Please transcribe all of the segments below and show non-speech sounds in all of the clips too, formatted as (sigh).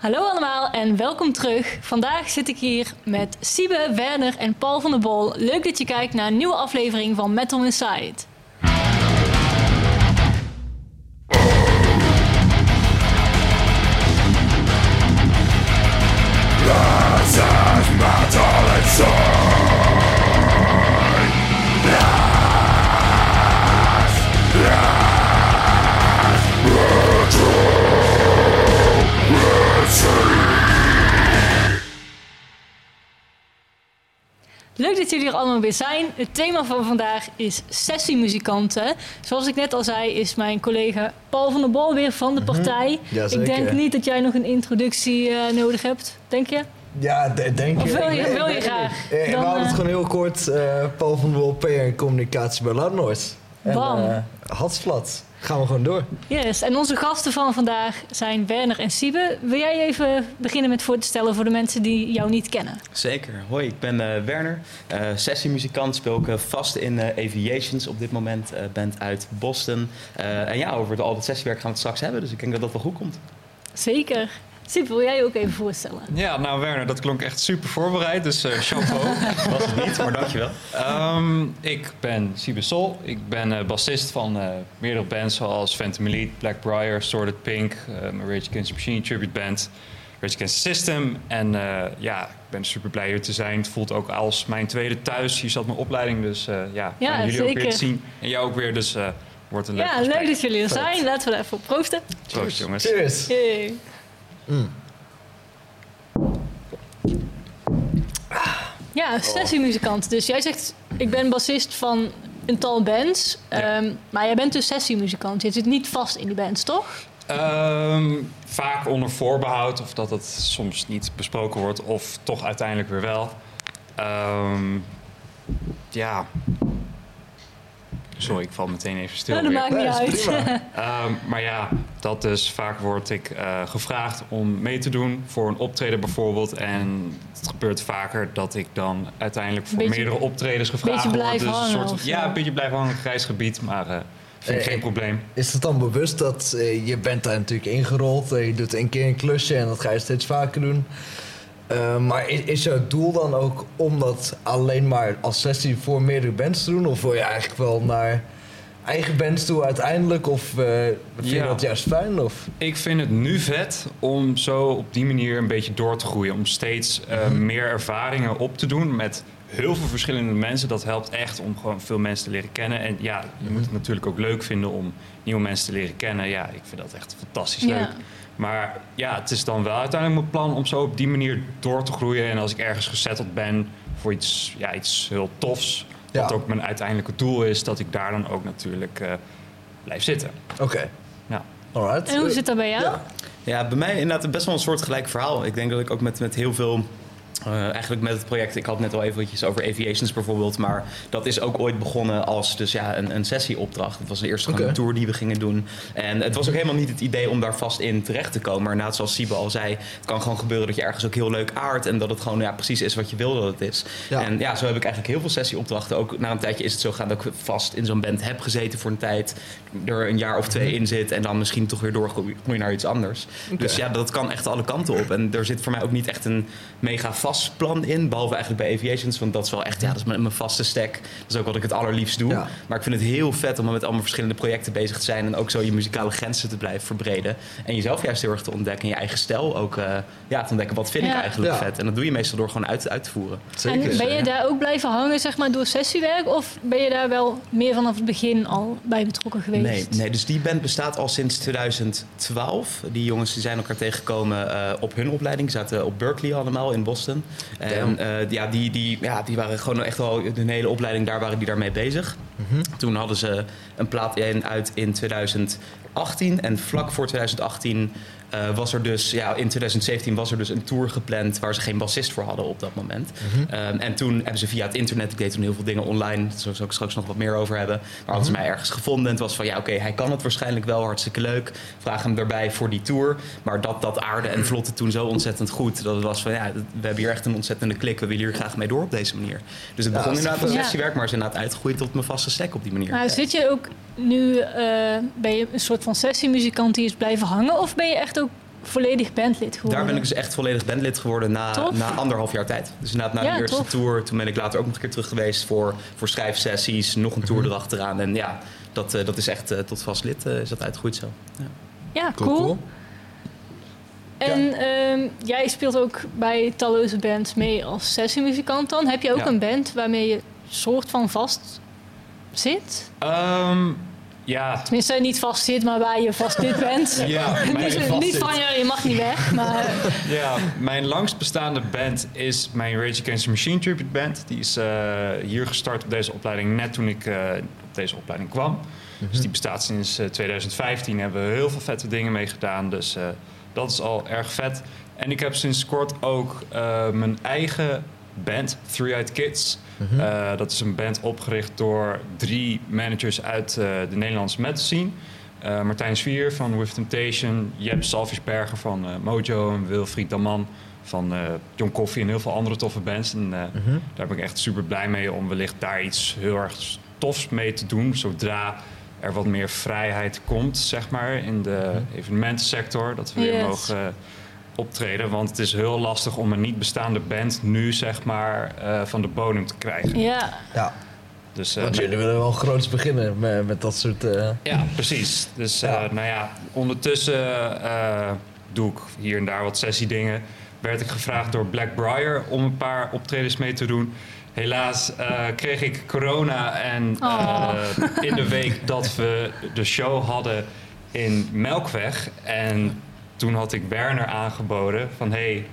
Hallo allemaal en welkom terug. Vandaag zit ik hier met Siebe, Werner en Paul van der Bol. Leuk dat je kijkt naar een nieuwe aflevering van Metal Inside. Leuk dat jullie er allemaal weer zijn. Het thema van vandaag is sessiemuzikanten. Zoals ik net al zei, is mijn collega Paul van der Bol weer van de partij. Ja, ik denk niet dat jij nog een introductie eh, nodig hebt, denk je? Ja, de- denk Of je. wil je- wil je graag? Eh, Dan, we houden eh, het gewoon heel kort. eh, Paul van der Wol, PR en communicatie bij Landnoord. En Bam. eh Hatsflat. Gaan we gewoon door. Yes, en onze gasten van vandaag zijn Werner en Siebe. Wil jij even beginnen met voor te stellen voor de mensen die jou niet kennen? Zeker. Hoi, ik ben eh, Werner, eh sessiemuzikant. Speel ik eh, vast in eh, Aviations op dit moment. eh band uit Boston. Eh, en ja, over het, al het sessiewerk gaan we het straks hebben. Dus ik denk dat dat wel goed komt. Zeker. Siebe, wil jij je ook even voorstellen? Ja, nou Werner, dat klonk echt super voorbereid, dus eh chapeau. (laughs) Was het niet, maar dankjewel. Ehm, ik ben Siebe Sol. Ik ben eh, bassist van eh, meerdere bands zoals Phantom Elite, Blackbriar, Sorted Pink, eh, mijn Rage Against the Machine tribute band, Rage Against the System. En eh, ja, ik ben super blij hier te zijn. Het voelt ook als mijn tweede thuis. Hier zat mijn opleiding, dus eh, ja, Ja, jullie ook weer te zien. En jou ook weer, dus eh wordt een leuk Ja, gesprek. leuk dat jullie er zijn. Laten we er even op proosten. Proost, jongens. Cheers. Yay. Mm. Ja, sessiemuzikant. Dus jij zegt, ik ben bassist van een tal bands. Ja. Ehm, maar jij bent dus sessiemuzikant. Je zit niet vast in die bands, toch? Ehm, vaak onder voorbehoud, of dat het soms niet besproken wordt, of toch uiteindelijk weer wel. Ehm, ja. Sorry, ik val meteen even stil. Nou, dat weer. maakt niet Ja, uit. (laughs) Ehm, maar ja, dat dus vaak word ik eh, gevraagd om mee te doen voor een optreden bijvoorbeeld. En het gebeurt vaker dat ik dan uiteindelijk voor Beetje- meerdere optredens gevraagd word. Dus een soort, ja, een beetje blijven hangen, grijs gebied, maar eh vind ik Eh, geen probleem. Is het dan bewust dat je bent daar natuurlijk ingerold? je doet een keer een klusje en dat ga je steeds vaker doen. Eh, maar is, is jouw doel dan ook om dat alleen maar als sessie voor meerdere bands te doen? Of wil je eigenlijk wel naar eigen bands toe uiteindelijk? Of eh, vind je dat juist fijn? Of? Ik vind het nu vet om zo op die manier een beetje door te groeien. Om steeds eh, meer ervaringen op te doen met heel veel verschillende mensen. Dat helpt echt om gewoon veel mensen te leren kennen. En ja, je moet het natuurlijk ook leuk vinden om nieuwe mensen te leren kennen. Ja, ik vind dat echt fantastisch Ja. leuk. Maar ja, het is dan wel uiteindelijk mijn plan om zo op die manier door te groeien. En als ik ergens gezetteld ben voor iets, ja, iets heel tofs. Ja. Wat ook mijn uiteindelijke doel is, dat ik daar dan ook natuurlijk eh, blijf zitten. Oké, Ja. alright. En hoe zit dat bij jou? Ja. Ja, bij mij inderdaad best wel een soort gelijk verhaal. Ik denk dat ik ook met, met heel veel... eh, eigenlijk met het project, ik had net al eventjes over aviations bijvoorbeeld, maar dat is ook ooit begonnen als dus ja, een, een sessieopdracht. Het was de eerste tour die we gingen doen. En het was ook helemaal niet het idee om daar vast in terecht te komen. Maar inderdaad, zoals Siebe al zei, het kan gewoon gebeuren dat je ergens ook heel leuk aardt en dat het gewoon ja, precies is wat je wil dat het is. Ja. En ja, zo heb ik eigenlijk heel veel sessieopdrachten. Ook na een tijdje is het zo gegaan dat ik vast in zo'n band heb gezeten voor een tijd, er een jaar of twee in zit en dan misschien toch weer doorgroeien naar iets anders. Dus ja, dat kan echt alle kanten op. En er zit voor mij ook niet echt een mega vast plan in. Behalve eigenlijk bij Aviations. Want dat is wel echt, ja, dat is mijn, mijn vaste stack. Dat is ook wat ik het allerliefst doe. Ja. Maar ik vind het heel vet om met allemaal verschillende projecten bezig te zijn. En ook zo je muzikale grenzen te blijven verbreden. En jezelf juist heel erg te ontdekken. En je eigen stijl ook eh, ja, te ontdekken. Wat vind ik eigenlijk Ja. vet? En dat doe je meestal door gewoon uit, uit te voeren. Zeker. En ben je daar ook blijven hangen zeg maar, door sessiewerk? Of ben je daar wel meer vanaf het begin al bij betrokken geweest? Nee, nee, dus die band bestaat al sinds 2012. Die jongens die zijn elkaar tegengekomen eh, op hun opleiding. Die zaten op Berkeley allemaal in Boston. En eh, ja, die, die, ja, die waren gewoon echt wel hun hele opleiding, daar waren die daarmee bezig. Toen hadden ze een plaat in, uit in 2018. En vlak voor 2018 eh, was er dus, ja, in 2017 was er dus een tour gepland waar ze geen bassist voor hadden op dat moment. Ehm, en toen hebben ze via het internet, ik deed toen heel veel dingen online, daar zal ik straks nog wat meer over hebben. Maar hadden ze mij ergens gevonden en het was van ja, oké, hij kan het waarschijnlijk wel, hartstikke leuk. Vraag hem erbij voor die tour. Maar dat, dat aarde en vlotte toen zo ontzettend goed. Dat het was van ja, we hebben hier echt een ontzettende klik. We willen hier graag mee door op deze manier. Dus het Ja, begon inderdaad als Ja. sessiewerk, maar is inderdaad uitgegroeid tot mijn vaste stack op die manier. Maar zit je ook nu, eh, ben je een soort van sessiemuzikant die is blijven hangen? Of ben je echt volledig bandlid geworden. Daar ben ik dus echt volledig bandlid geworden na, Tof. na anderhalf jaar tijd. Dus inderdaad na Ja, de eerste tof. tour. Toen ben ik later ook nog een keer terug geweest voor, voor schrijfsessies. Nog een tour erachteraan. En ja, dat, eh, dat is echt eh, tot vast lid eh, is dat uitgegroeid zo. Ja. Ja, cool. En ehm, jij speelt ook bij talloze bands mee als sessiemuzikant dan. Heb je ook Ja. een band waarmee je soort van vast zit? Ehm, ja, Tenminste, niet vast zit, maar waar je vast dit bent. (laughs) ja, (laughs) niet niet van, ja, je mag niet weg, maar... (laughs) ja, mijn langst bestaande band is mijn Rage Against the Machine tribute band. Die is eh, hier gestart op deze opleiding net toen ik eh, op deze opleiding kwam. Dus die bestaat sinds eh, 2015. Hebben we heel veel vette dingen mee gedaan. Dus eh, dat is al erg vet. En ik heb sinds kort ook eh, mijn eigen band, Three Eyed Kids. Eh, dat is een band opgericht door drie managers uit eh, de Nederlandse metal scene. Eh, Martijn Zwier van With Temptation, Jeb Salviesberger van eh, Mojo en Wilfried Daman van eh John Coffee en heel veel andere toffe bands. En eh, daar ben ik echt super blij mee om wellicht daar iets heel erg tofs mee te doen. Zodra er wat meer vrijheid komt, zeg maar, in de evenementensector. Dat we weer Yes. mogen optreden. Want het is heel lastig om een niet bestaande band nu, zeg maar, eh, van de bodem te krijgen. Ja, Ja, Dus, eh, want jullie willen wel groots beginnen met, met dat soort... eh, Ja, precies. Dus eh, Ja. nou ja, ondertussen eh, doe ik hier en daar wat sessiedingen. Werd ik gevraagd door Blackbriar om een paar optredens mee te doen. Helaas eh, kreeg ik corona en Oh. eh, in de week dat we de show hadden in Melkweg. En toen had ik Werner aangeboden van hey,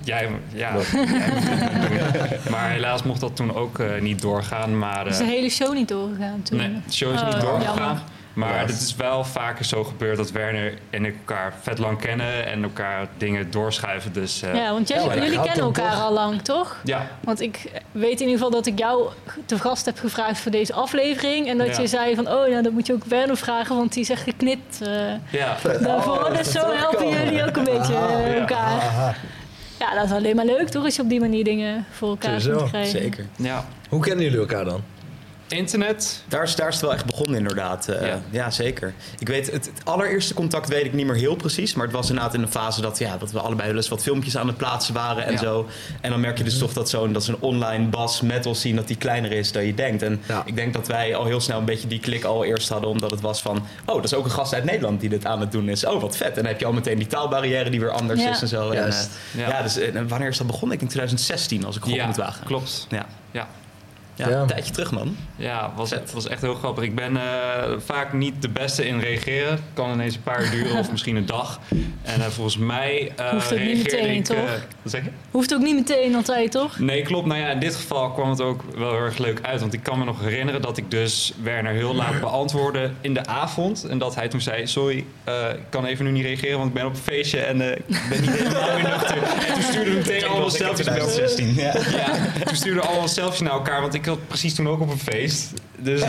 jij, ja, jij moet het doen. Maar helaas mocht dat toen ook eh, niet doorgaan. Maar, is de eh, hele show niet doorgegaan toen? Nee, de show is Oh, niet doorgegaan. jammer. Maar Ja. het is wel vaker zo gebeurd dat Werner en ik elkaar vet lang kennen en elkaar dingen doorschuiven. Dus eh, Ja, want jij, Ja, dat jullie kennen elkaar toch? al lang, toch? ja, Want ik weet in ieder geval dat ik jou te gast heb gevraagd voor deze aflevering. En dat Ja. je zei van, oh, nou, dan moet je ook Werner vragen, want die is echt geknipt eh, ja, daarvoor. dus zo helpen jullie ook een beetje eh, ja. elkaar. aha. Ja, dat is alleen maar leuk, toch? Als je op die manier dingen voor elkaar kunt krijgen. Zeker. ja. Hoe kennen jullie elkaar dan? Internet. Daar is, daar is het wel echt begonnen inderdaad. Eh, Ja. ja. zeker. Ik weet, het, het allereerste contact weet ik niet meer heel precies. Maar het was inderdaad in een fase dat, ja, dat we allebei wel eens wat filmpjes aan het plaatsen waren en Ja. zo. En dan merk je dus toch dat zo'n dat zo'n online bas metal scene dat die kleiner is dan je denkt. En Ja. ik denk dat wij al heel snel een beetje die klik al eerst hadden. Omdat het was van, oh, dat is ook een gast uit Nederland die dit aan het doen is. Oh, wat vet. En dan heb je al meteen die taalbarrière die weer anders Ja. is en zo. En, Juist. eh, Ja. ja. dus eh, wanneer is dat begonnen? Ik denk 2016 als ik ja, moet wagen. klopt. Ja. Ja. Ja, Ja. een tijdje terug man. Ja, was, Vet. was echt heel grappig. Ik ben eh, vaak niet de beste in reageren. Het kan ineens een paar uur duren of misschien een dag. En eh, volgens mij eh Hoeft ook niet meteen, ik... toch? wat zeg je? Hoeft ook niet meteen altijd, toch? Nee, klopt. Nou ja, in dit geval kwam het ook wel heel erg leuk uit. Want ik kan me nog herinneren dat ik dus Werner heel laat beantwoordde in de avond. En dat hij toen zei, sorry, eh, ik kan even nu niet reageren, want ik ben op een feestje en eh, ik ben niet helemaal weer nuchter. En toen stuurden we meteen allemaal selfies naar elkaar. 2016. Ja. Ja, toen stuurden we allemaal selfies naar elkaar, want ik had precies toen ook op een feest. Dus (laughs) eh,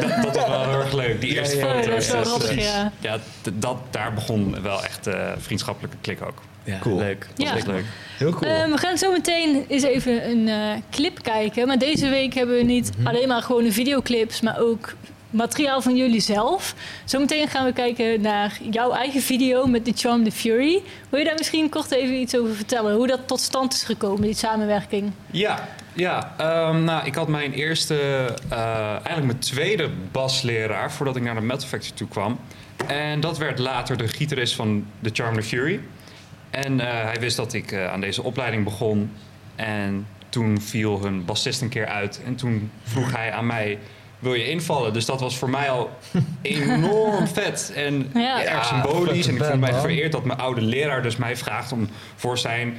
dat, dat was wel heel erg leuk, die eerste ja, foto's. dat Dus, ja. dat, daar begon wel echt eh vriendschappelijke klik ook. Ja, Cool. leuk. Ja. Dat was leuk. Heel cool. Eh, we gaan zo meteen eens even een eh, clip kijken. Maar deze week hebben we niet alleen maar gewoon de videoclips, maar ook materiaal van jullie zelf. Zometeen gaan we kijken naar jouw eigen video met The Charm the Fury. Wil je daar misschien kort even iets over vertellen? Hoe dat tot stand is gekomen, die samenwerking? Ja, ja ehm, nou, ik had mijn eerste, eh, eigenlijk mijn tweede basleraar voordat ik naar de Metal Factory toe kwam. En dat werd later de gitarist van The Charm the Fury. En eh, hij wist dat ik eh, aan deze opleiding begon. En toen viel hun bassist een keer uit. En toen vroeg hij aan mij, wil je invallen? Dus dat was voor mij al enorm (laughs) vet. En Ja. erg Ja, symbolisch. En ik voel mij vereerd dat mijn oude leraar dus mij vraagt om voor zijn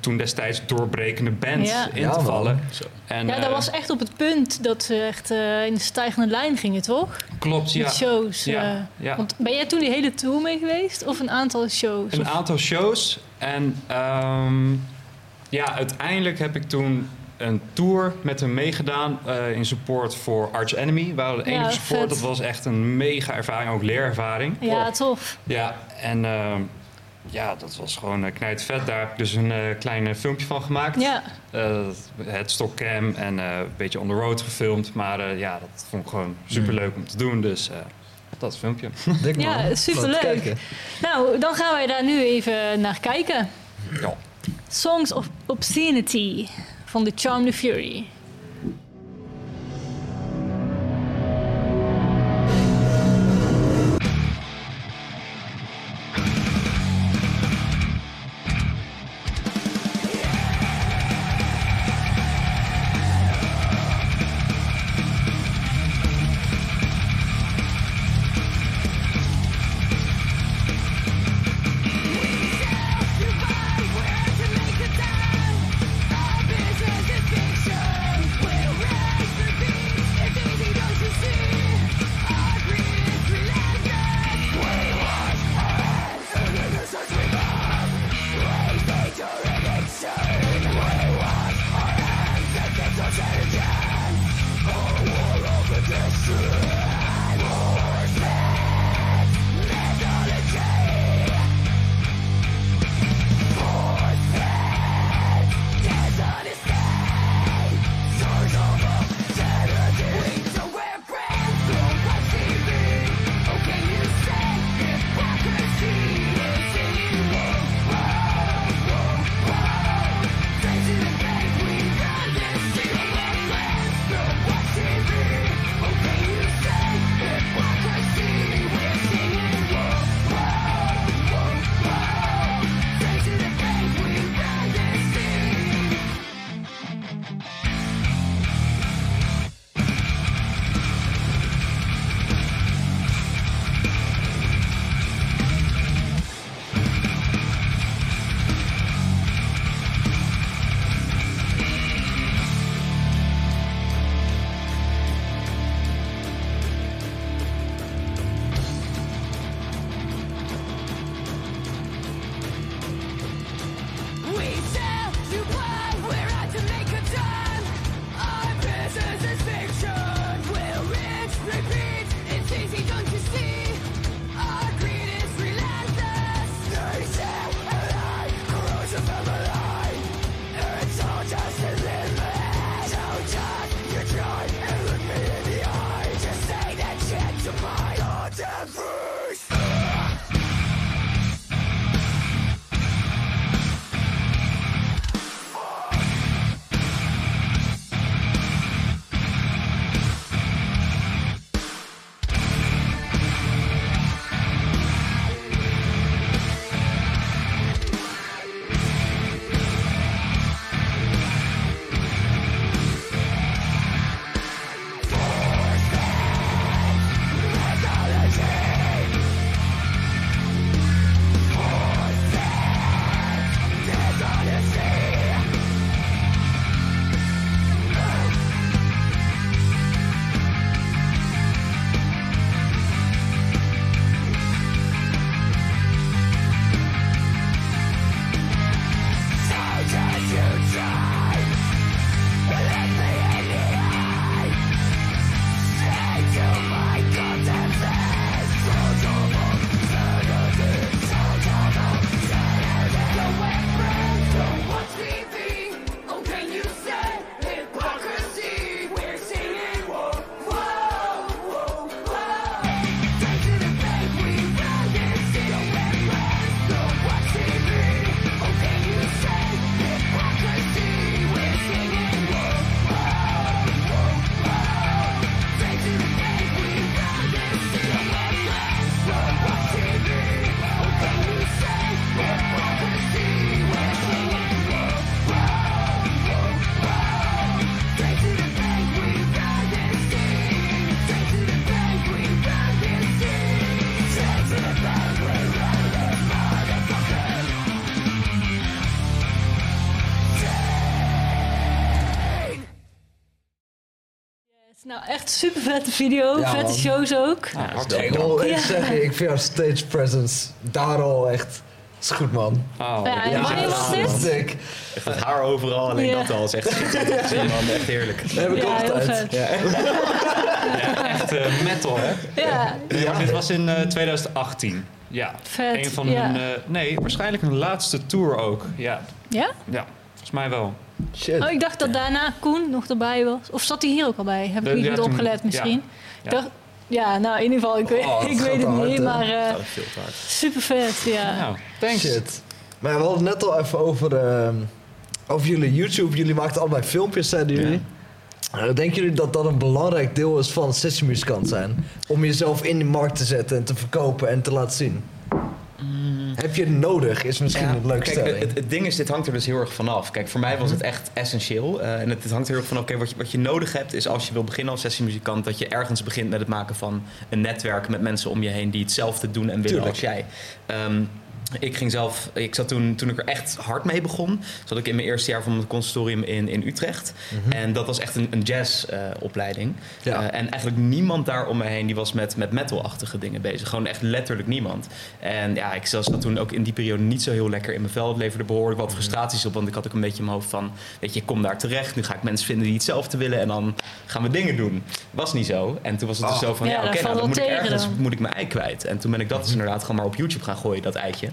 toen destijds doorbrekende band Ja. in te vallen. En, ja, dat eh, was echt op het punt dat ze echt eh, in de stijgende lijn gingen, toch? klopt, ja. Met shows. Ja, ja. Want ben jij toen die hele tour mee geweest? Of een aantal shows? Een Of- aantal shows. En ehm, ja, uiteindelijk heb ik toen een tour met hem meegedaan eh, in support voor Arch Enemy. We waren de Ja, enige support. vet. Dat was echt een mega ervaring, ook leerervaring. Ja, tof. Ja, en ehm, ja, dat was gewoon uh, vet. Daar heb ik dus een eh klein eh, filmpje van gemaakt. Ja, Eh, het stockcam en eh, een beetje on the road gefilmd. Maar eh, ja, dat vond ik gewoon super leuk om te doen. Dus eh, dat filmpje. (laughs) Dik, Ja, man. superleuk. Nou, dan gaan wij daar nu even naar kijken. Ja. Songs of Obscenity van The Charm the Fury. Nou, echt super vette video. Ja, vette man. shows ook. Ja, Ik hartstikke wil echt Ja. zeggen, ik vind jouw stage presence daar al echt... is goed, man. Oh, Ja, en ja, wanneer ja, was ja. dit? Dik. Echt het haar overal, alleen dat al is echt schitterend man. Echt heerlijk. Dat heb ik ook altijd. Ja, echt. Ja, echt eh, metal, hè? Ja, dit was in eh, 2018. Ja. vet. Een van ja. hun... eh, nee, waarschijnlijk hun laatste tour ook. Ja, ja? ja volgens mij wel. Shit. Oh, ik dacht dat daarna Koen nog erbij was. Of zat hij hier ook al bij? Heb ik niet goed opgelet misschien. Ja. Dacht, Ja, nou in ieder geval, ik, weet, Oh, (laughs) ik weet het hard, niet, hè? maar eh, Dat is veel te hard. super vet, ja. Nou, thanks. Shit. Maar we hadden het net al even over, ehm, over jullie YouTube. Jullie maakten allebei filmpjes, zeiden jullie. Eh, denken jullie dat dat een belangrijk deel is van sessiemuzikant zijn? Om jezelf in de markt te zetten en te verkopen en te laten zien? Heb je het nodig, is misschien Ja, een leuke kijk, het, het ding is, dit hangt er dus heel erg vanaf. Kijk, voor mij was het echt essentieel. Eh, en het, het hangt er heel erg vanaf. Kijk, wat je, wat je nodig hebt, is als je wil beginnen als sessiemuzikant... dat je ergens begint met het maken van een netwerk met mensen om je heen... die hetzelfde doen en willen Tuurlijk. als jij. Ehm, ik ging zelf, ik zat toen, toen ik er echt hard mee begon, zat ik in mijn eerste jaar van het conservatorium in, in Utrecht. En dat was echt een, een jazzopleiding. Ja. Eh, en eigenlijk niemand daar om me heen die was met, met metal-achtige dingen bezig. Gewoon echt letterlijk niemand. En ja, ik zat toen ook in die periode niet zo heel lekker in mijn vel. Het leverde behoorlijk wat frustraties op, want ik had ook een beetje in mijn hoofd van, weet je, ik kom daar terecht. Nu ga ik mensen vinden die hetzelfde willen en dan gaan we dingen doen. Was niet zo. En toen was het dus zo van, Ja, ja, dat oké, nou, valt dan moet ik ergens dan. moet ik mijn ei kwijt. En toen ben ik dat dus inderdaad gewoon maar op YouTube gaan gooien, dat eitje.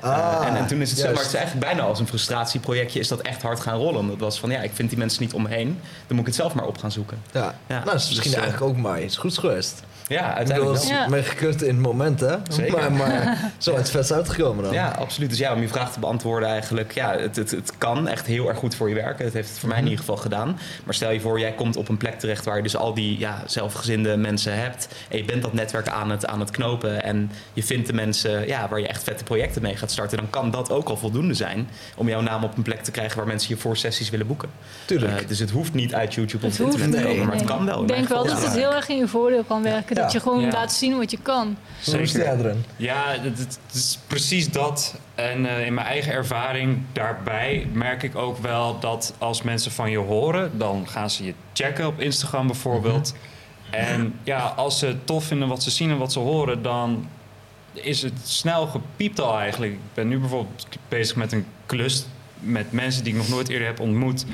Ah, Eh, en, en toen is het zo, maar het is eigenlijk bijna als een frustratieprojectje is dat echt hard gaan rollen. Dat was van, ja, ik vind die mensen niet om me heen. Dan moet ik het zelf maar op gaan zoeken. Ja. Ja, nou, dat is misschien dus, eh, eigenlijk ook maar iets goeds geweest. Ja, uiteindelijk dat wel. Ja. mee gekut in het moment, hè? Zeker. Maar, maar (laughs) zo is het vet uitgekomen dan. Ja, absoluut. Dus ja, om je vraag te beantwoorden eigenlijk... Ja, het, het, het kan echt heel erg goed voor je werken. Het heeft het voor mij in Mhm. ieder geval gedaan. Maar stel je voor, jij komt op een plek terecht... waar je dus al die ja, zelfgezinde mensen hebt... en je bent dat netwerk aan het, aan het knopen... en je vindt de mensen ja, waar je echt vette projecten mee gaat starten... dan kan dat ook al voldoende zijn... om jouw naam op een plek te krijgen... waar mensen je voor sessies willen boeken. Tuurlijk. Eh, dus het hoeft niet uit YouTube of Het internet te komen... maar het kan wel. Ik denk wel dat het heel erg in je voordeel kan werken. Dat je gewoon Ja. laat zien wat je kan. Zeker. Ja, het, het is precies dat. En eh, in mijn eigen ervaring daarbij merk ik ook wel dat als mensen van je horen, dan gaan ze je checken op Instagram bijvoorbeeld. En ja, als ze tof vinden wat ze zien en wat ze horen, dan is het snel gepiept al eigenlijk. Ik ben nu bijvoorbeeld bezig met een klus met mensen die ik nog nooit eerder heb ontmoet.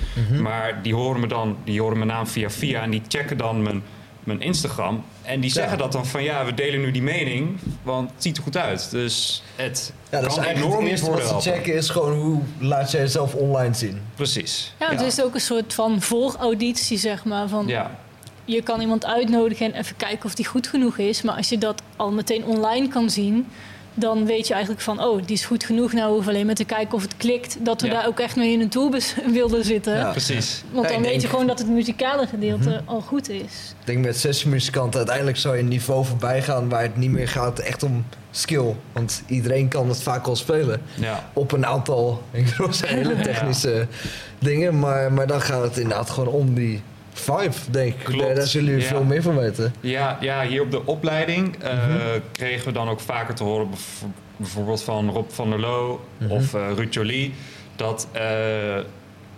Maar die horen me dan, die horen mijn naam via via en die checken dan mijn, mijn Instagram. En die zeggen dat dan van ja, we delen nu die mening, want het ziet er goed uit. Dus het Ja, dat is kan eigenlijk enorm het voordeel wat ze checken is gewoon hoe laat jij jezelf online zien. Precies. Ja, het is ook een soort van voorauditie, zeg maar. Van Ja, je kan iemand uitnodigen en even kijken of die goed genoeg is. Maar als je dat al meteen online kan zien, dan weet je eigenlijk van, oh, die is goed genoeg. Nou, we hoeven alleen maar te kijken of het klikt. Dat we Ja. daar ook echt mee in een tourbus (laughs) wilden zitten. Ja. precies. Want dan weet je gewoon dat het muzikale gedeelte al goed is. Ik denk met sessiemuzikanten, uiteindelijk zou je een niveau voorbij gaan waar het niet meer gaat echt om skill. Want iedereen kan het vaak al spelen. Ja. Op een aantal, (laughs) ik bedoel, hele (laughs) technische dingen. Maar, maar dan gaat het inderdaad gewoon om die vibe, denk ik. Klopt, Daar, zullen jullie ja. veel meer van weten. Ja, ja, hier op de opleiding eh, Mhm. kregen we dan ook vaker te horen, bijvoorbeeld van Rob van der Loo Mhm. of eh Ruud Jolie, dat eh,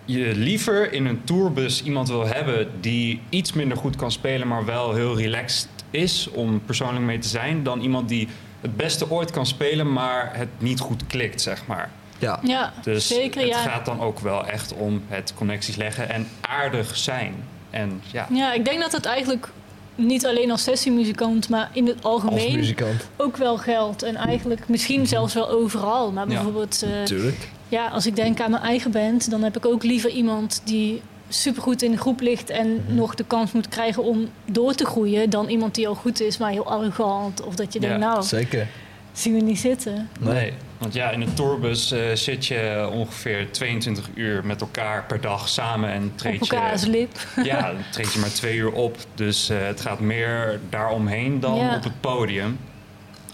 je liever in een tourbus iemand wil hebben die iets minder goed kan spelen, maar wel heel relaxed is om persoonlijk mee te zijn, dan iemand die het beste ooit kan spelen, maar het niet goed klikt, zeg maar. Ja, Ja, Dus zeker. het Ja. gaat dan ook wel echt om het connecties leggen en aardig zijn. En ja, ja, ik denk dat het eigenlijk niet alleen als sessiemuzikant, maar in het algemeen ook wel geldt. En eigenlijk misschien zelfs wel overal. Maar Ja. bijvoorbeeld, eh, Tuurlijk. ja, als ik denk aan mijn eigen band, dan heb ik ook liever iemand die supergoed in de groep ligt en Mhm. nog de kans moet krijgen om door te groeien, dan iemand die al goed is, maar heel arrogant. Of dat je denkt, Ja, nou, Zeker. zien we niet zitten. Nee. Want ja, in een tourbus eh, zit je ongeveer 22 uur met elkaar per dag samen en Op treed elkaars je, lip. (laughs) ja, dan treed je maar twee uur op. Dus eh, het gaat meer daaromheen dan Ja. op het podium.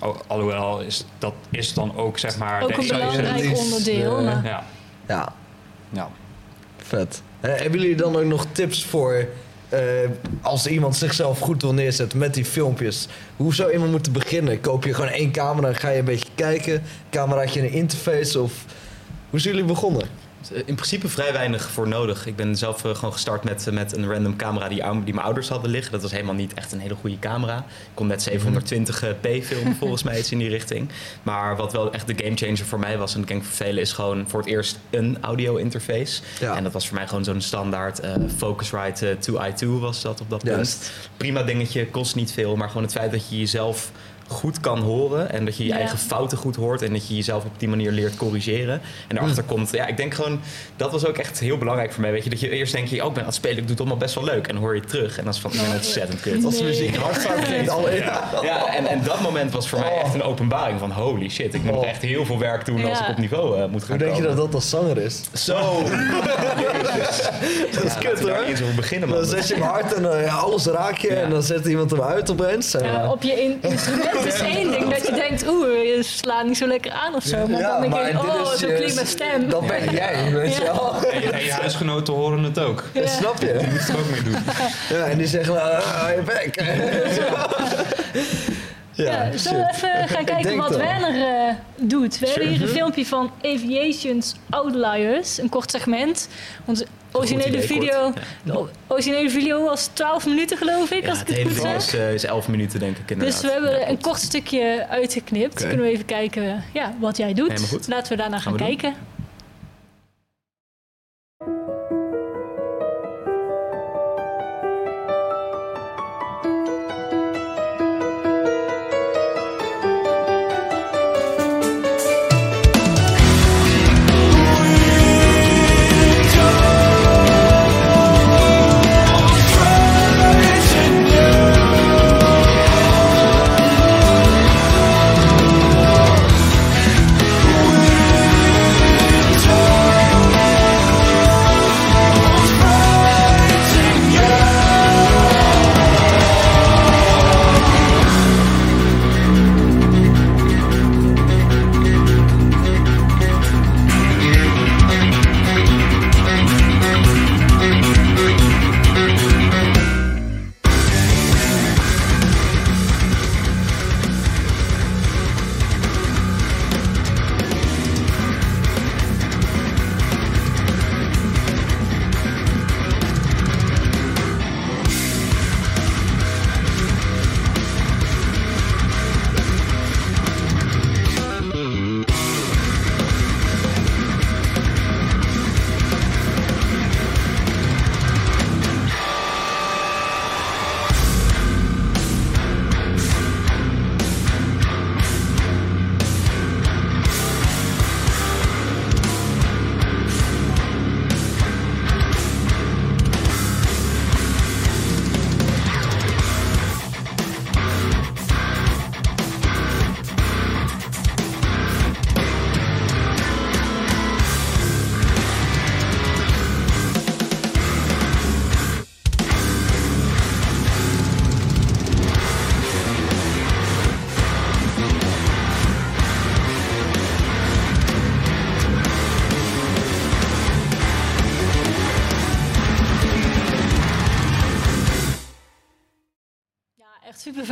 Oh, alhoewel, is, dat is dan ook zeg maar... Ook de een belangrijk onderdeel. eh, maar- Ja, Ja, ja. vet. Eh, hebben jullie dan ook nog tips voor eh, als iemand zichzelf goed wil neerzetten met die filmpjes? Hoe zou iemand moeten beginnen? Koop je gewoon één camera, ga je een beetje kijken? Cameraatje een interface of... Hoe zijn jullie begonnen? In principe vrij weinig voor nodig. Ik ben zelf eh, gewoon gestart met, eh, met een random camera die, die mijn ouders hadden liggen. Dat was helemaal niet echt een hele goede camera. Ik kon net 720p filmen, volgens mij iets in die richting. Maar wat wel echt de gamechanger voor mij was, en ik denk voor velen, is gewoon voor het eerst een audio interface. Ja. En dat was voor mij gewoon zo'n standaard eh, Focusrite eh, 2i2 was dat op dat punt. Juist. Prima dingetje, kost niet veel, maar gewoon het feit dat je jezelf goed kan horen. En dat je je Ja. eigen fouten goed hoort. En dat je jezelf op die manier leert corrigeren. En daarachter komt, ja, ik denk gewoon, dat was ook echt heel belangrijk voor mij. Weet je, dat je eerst denk je, oh, ik ben aan het spelen, ik doe het allemaal best wel leuk. En dan hoor je het terug. En dan is van, ik ben ontzettend kut. Als Nee. muziek hard (laughs) klinkt al in. Ja, en, en dat moment was voor mij echt een openbaring van holy shit, ik moet Oh. echt heel veel werk doen als ik op niveau eh, moet gaan Hoe denk je dat dat als zanger is? Zo! (laughs) Dat is kut hoor. Eens over beginnen, man. Dan zet je hem hard en dan, ja, alles raak je en dan zet iemand hem uit opeens. En, Ja, eh, op je in- (laughs) instrument is één ding dat je denkt, oeh, je slaat niet zo lekker aan of zo. Maar ja, dan denk ik, dit oh, is zo je- klinkt mijn stem. Dat ben jij, weet je Ja. wel. En je, en je huisgenoten horen het ook. Ja. Snap je? Dat moet je ook mee doen. Ja, en die zeggen, nou, ah, je bek. Ja, zullen we even gaan kijken wat dat. Werner eh, doet? We hebben hier een filmpje van Aviation's Outliers, een kort segment. Onze originele video, originele video was 12 minuten geloof ik, Ja, als ik het het hele goed video is, eh, is 11 minuten, denk ik. Inderdaad. Dus we hebben Ja, een kort stukje uitgeknipt. Kunnen we even kijken ja, wat jij doet. Laten we daarna gaan, Gaan we doen. kijken.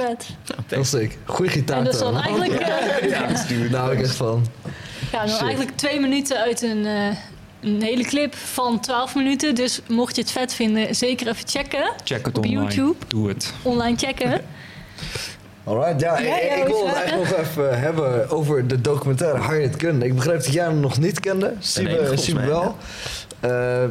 Vet. Dat is sick. Goeie gitaar En dus dan trouwens. eigenlijk, eh, Ja, daar hou ik echt van. ja, dan Shit. eigenlijk twee minuten uit een, eh, een hele clip van 12 minuten. Dus mocht je het vet vinden, zeker even checken. Check het Op online. YouTube. Doe het. Online checken. Alright, ja, Ja, ik, ja, ik wil het eigenlijk nog even hebben over de documentaire Hired Gun. Ik begreep dat jij hem nog niet kende. Siebe, Siebe mij, wel. Eh,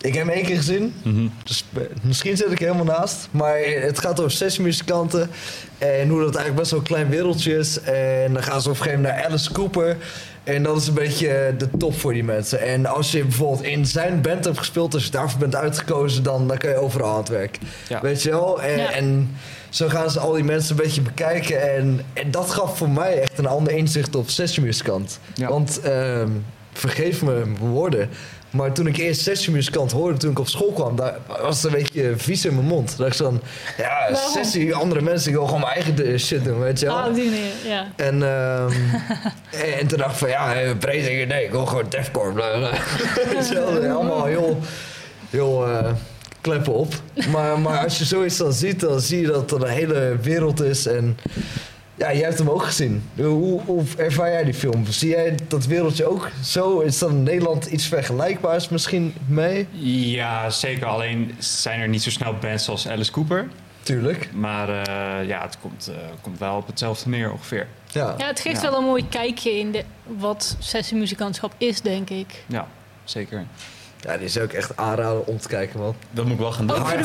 ik heb hem één keer gezien. Mhm. Dus eh, misschien zit ik er helemaal naast. Maar het gaat over sessiemuzikanten. En hoe dat eigenlijk best wel een klein wereldje is. En dan gaan ze op een gegeven moment naar Alice Cooper. En dat is een beetje de top voor die mensen. En als je bijvoorbeeld in zijn band hebt gespeeld, als je daarvoor bent uitgekozen, dan, dan kan je overal aan het werk. Ja. Weet je wel? En, Ja. en zo gaan ze al die mensen een beetje bekijken. En, en dat gaf voor mij echt een ander inzicht op sessiemuzikant. Ja. Want, ehm, vergeef me mijn woorden. Maar toen ik eerst sessiemuzikant hoorde, toen ik op school kwam, daar was het een beetje vies in mijn mond. Dat ik zo van, ja, sessie, andere mensen, ik wil gewoon mijn eigen shit doen, weet je wel. Ah, op die manier, ja. En, ehm, en, (laughs) en toen dacht ik van, ja, eh, praising, nee, ik wil gewoon deathcore. (laughs) Weet je wel, allemaal heel, heel eh, kleppen op. Maar, maar als je zoiets dan ziet, dan zie je dat er een hele wereld is. En ja, jij hebt hem ook gezien. Hoe, hoe ervaar jij die film? Zie jij dat wereldje ook zo? Is dan in Nederland iets vergelijkbaars misschien mee? Ja, zeker. Alleen zijn er niet zo snel bands als Alice Cooper. Tuurlijk. Maar eh, ja, het komt, eh, komt wel op hetzelfde neer ongeveer. Ja. Ja, het geeft Ja. wel een mooi kijkje in de, wat sessiemuzikantschap is, denk ik. Ja, zeker. ja, die is ook echt aanraden om te kijken, man. Dat moet ik wel gaan doen. Ook voor de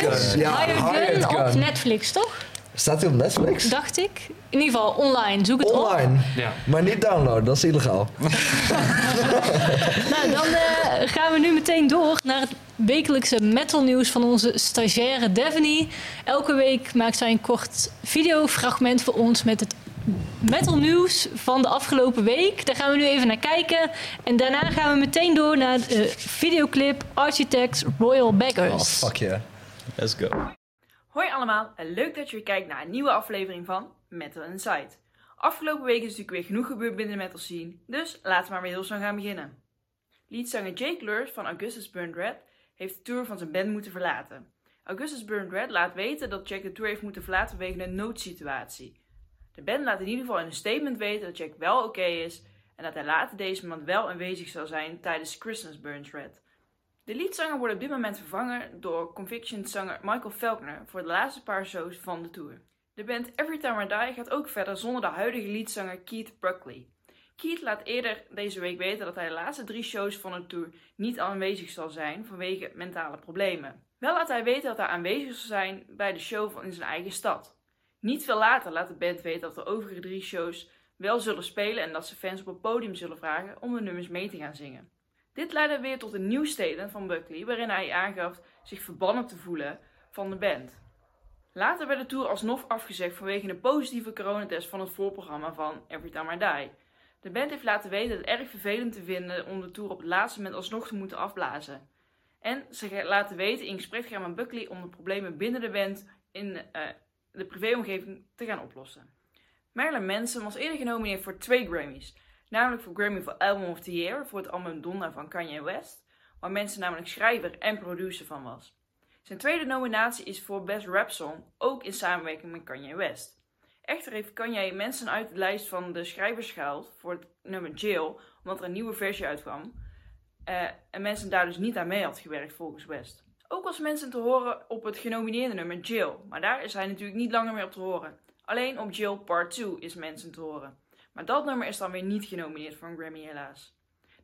mensen. Gun. Ja, Hired Hired Gun op. Netflix, toch? Staat hij op Netflix? dacht ik. In ieder geval online, zoek het op. Online. Ja. Maar niet downloaden, dat is illegaal. (laughs) (laughs) Nou, dan eh, gaan we nu meteen door naar het wekelijkse metal nieuws van onze stagiaire Devony. Elke week maakt zij een kort videofragment voor ons met het metal nieuws van de afgelopen week. Daar gaan we nu even naar kijken. En daarna gaan we meteen door naar de videoclip Architects Royal Oh, Beggars. fuck yeah. Let's go. Hoi allemaal en leuk dat je weer kijkt naar een nieuwe aflevering van Metal Insight. Afgelopen week is natuurlijk weer genoeg gebeurd binnen de metal scene, dus laten we maar weer heel snel gaan beginnen. Leadzanger Jake Lurs van Augustus Burnt Red heeft de tour van zijn band moeten verlaten. Augustus Burnt Red laat weten dat Jack de tour heeft moeten verlaten vanwege een noodsituatie. De band laat in ieder geval in een statement weten dat Jack wel oké is en dat hij later deze maand wel aanwezig zal zijn tijdens Christmas Burnt Red. De leadzanger wordt op dit moment vervangen door Conviction-zanger Michael Faulkner voor de laatste paar shows van de tour. De band Every Time Die gaat ook verder zonder de huidige leadzanger Keith Buckley. Keith laat eerder deze week weten dat hij de laatste drie shows van de tour niet aanwezig zal zijn vanwege mentale problemen. Wel laat hij weten dat hij aanwezig zal zijn bij de show van in zijn eigen stad. Niet veel later laat de band weten dat de overige drie shows wel zullen spelen en dat ze fans op het podium zullen vragen om de nummers mee te gaan zingen. Dit leidde weer tot een nieuw statement van Buckley waarin hij aangaf zich verbannen te voelen van de band. Later werd de tour alsnog afgezegd vanwege een positieve coronatest van het voorprogramma van Every Time I Die. De band heeft laten weten het erg vervelend te vinden om de tour op het laatste moment alsnog te moeten afblazen. En ze laten weten in gesprek gaan met Buckley om de problemen binnen de band in eh, de privéomgeving te gaan oplossen. Marilyn Manson was eerder genomineerd voor twee Grammys. Namelijk voor Grammy voor Album of the Year voor het album Donna van Kanye West, waar Manson namelijk schrijver en producer van was. Zijn tweede nominatie is voor Best Rap Song, ook in samenwerking met Kanye West. Echter heeft Kanye Manson uit de lijst van de schrijvers gehaald voor het nummer Jail, omdat er een nieuwe versie uitkwam. Eh, en Manson daar dus niet aan mee had gewerkt volgens West. Ook was Manson te horen op het genomineerde nummer Jail, maar daar is hij natuurlijk niet langer meer op te horen. Alleen op Jail Part 2 is Manson te horen. Maar dat nummer is dan weer niet genomineerd voor een Grammy helaas.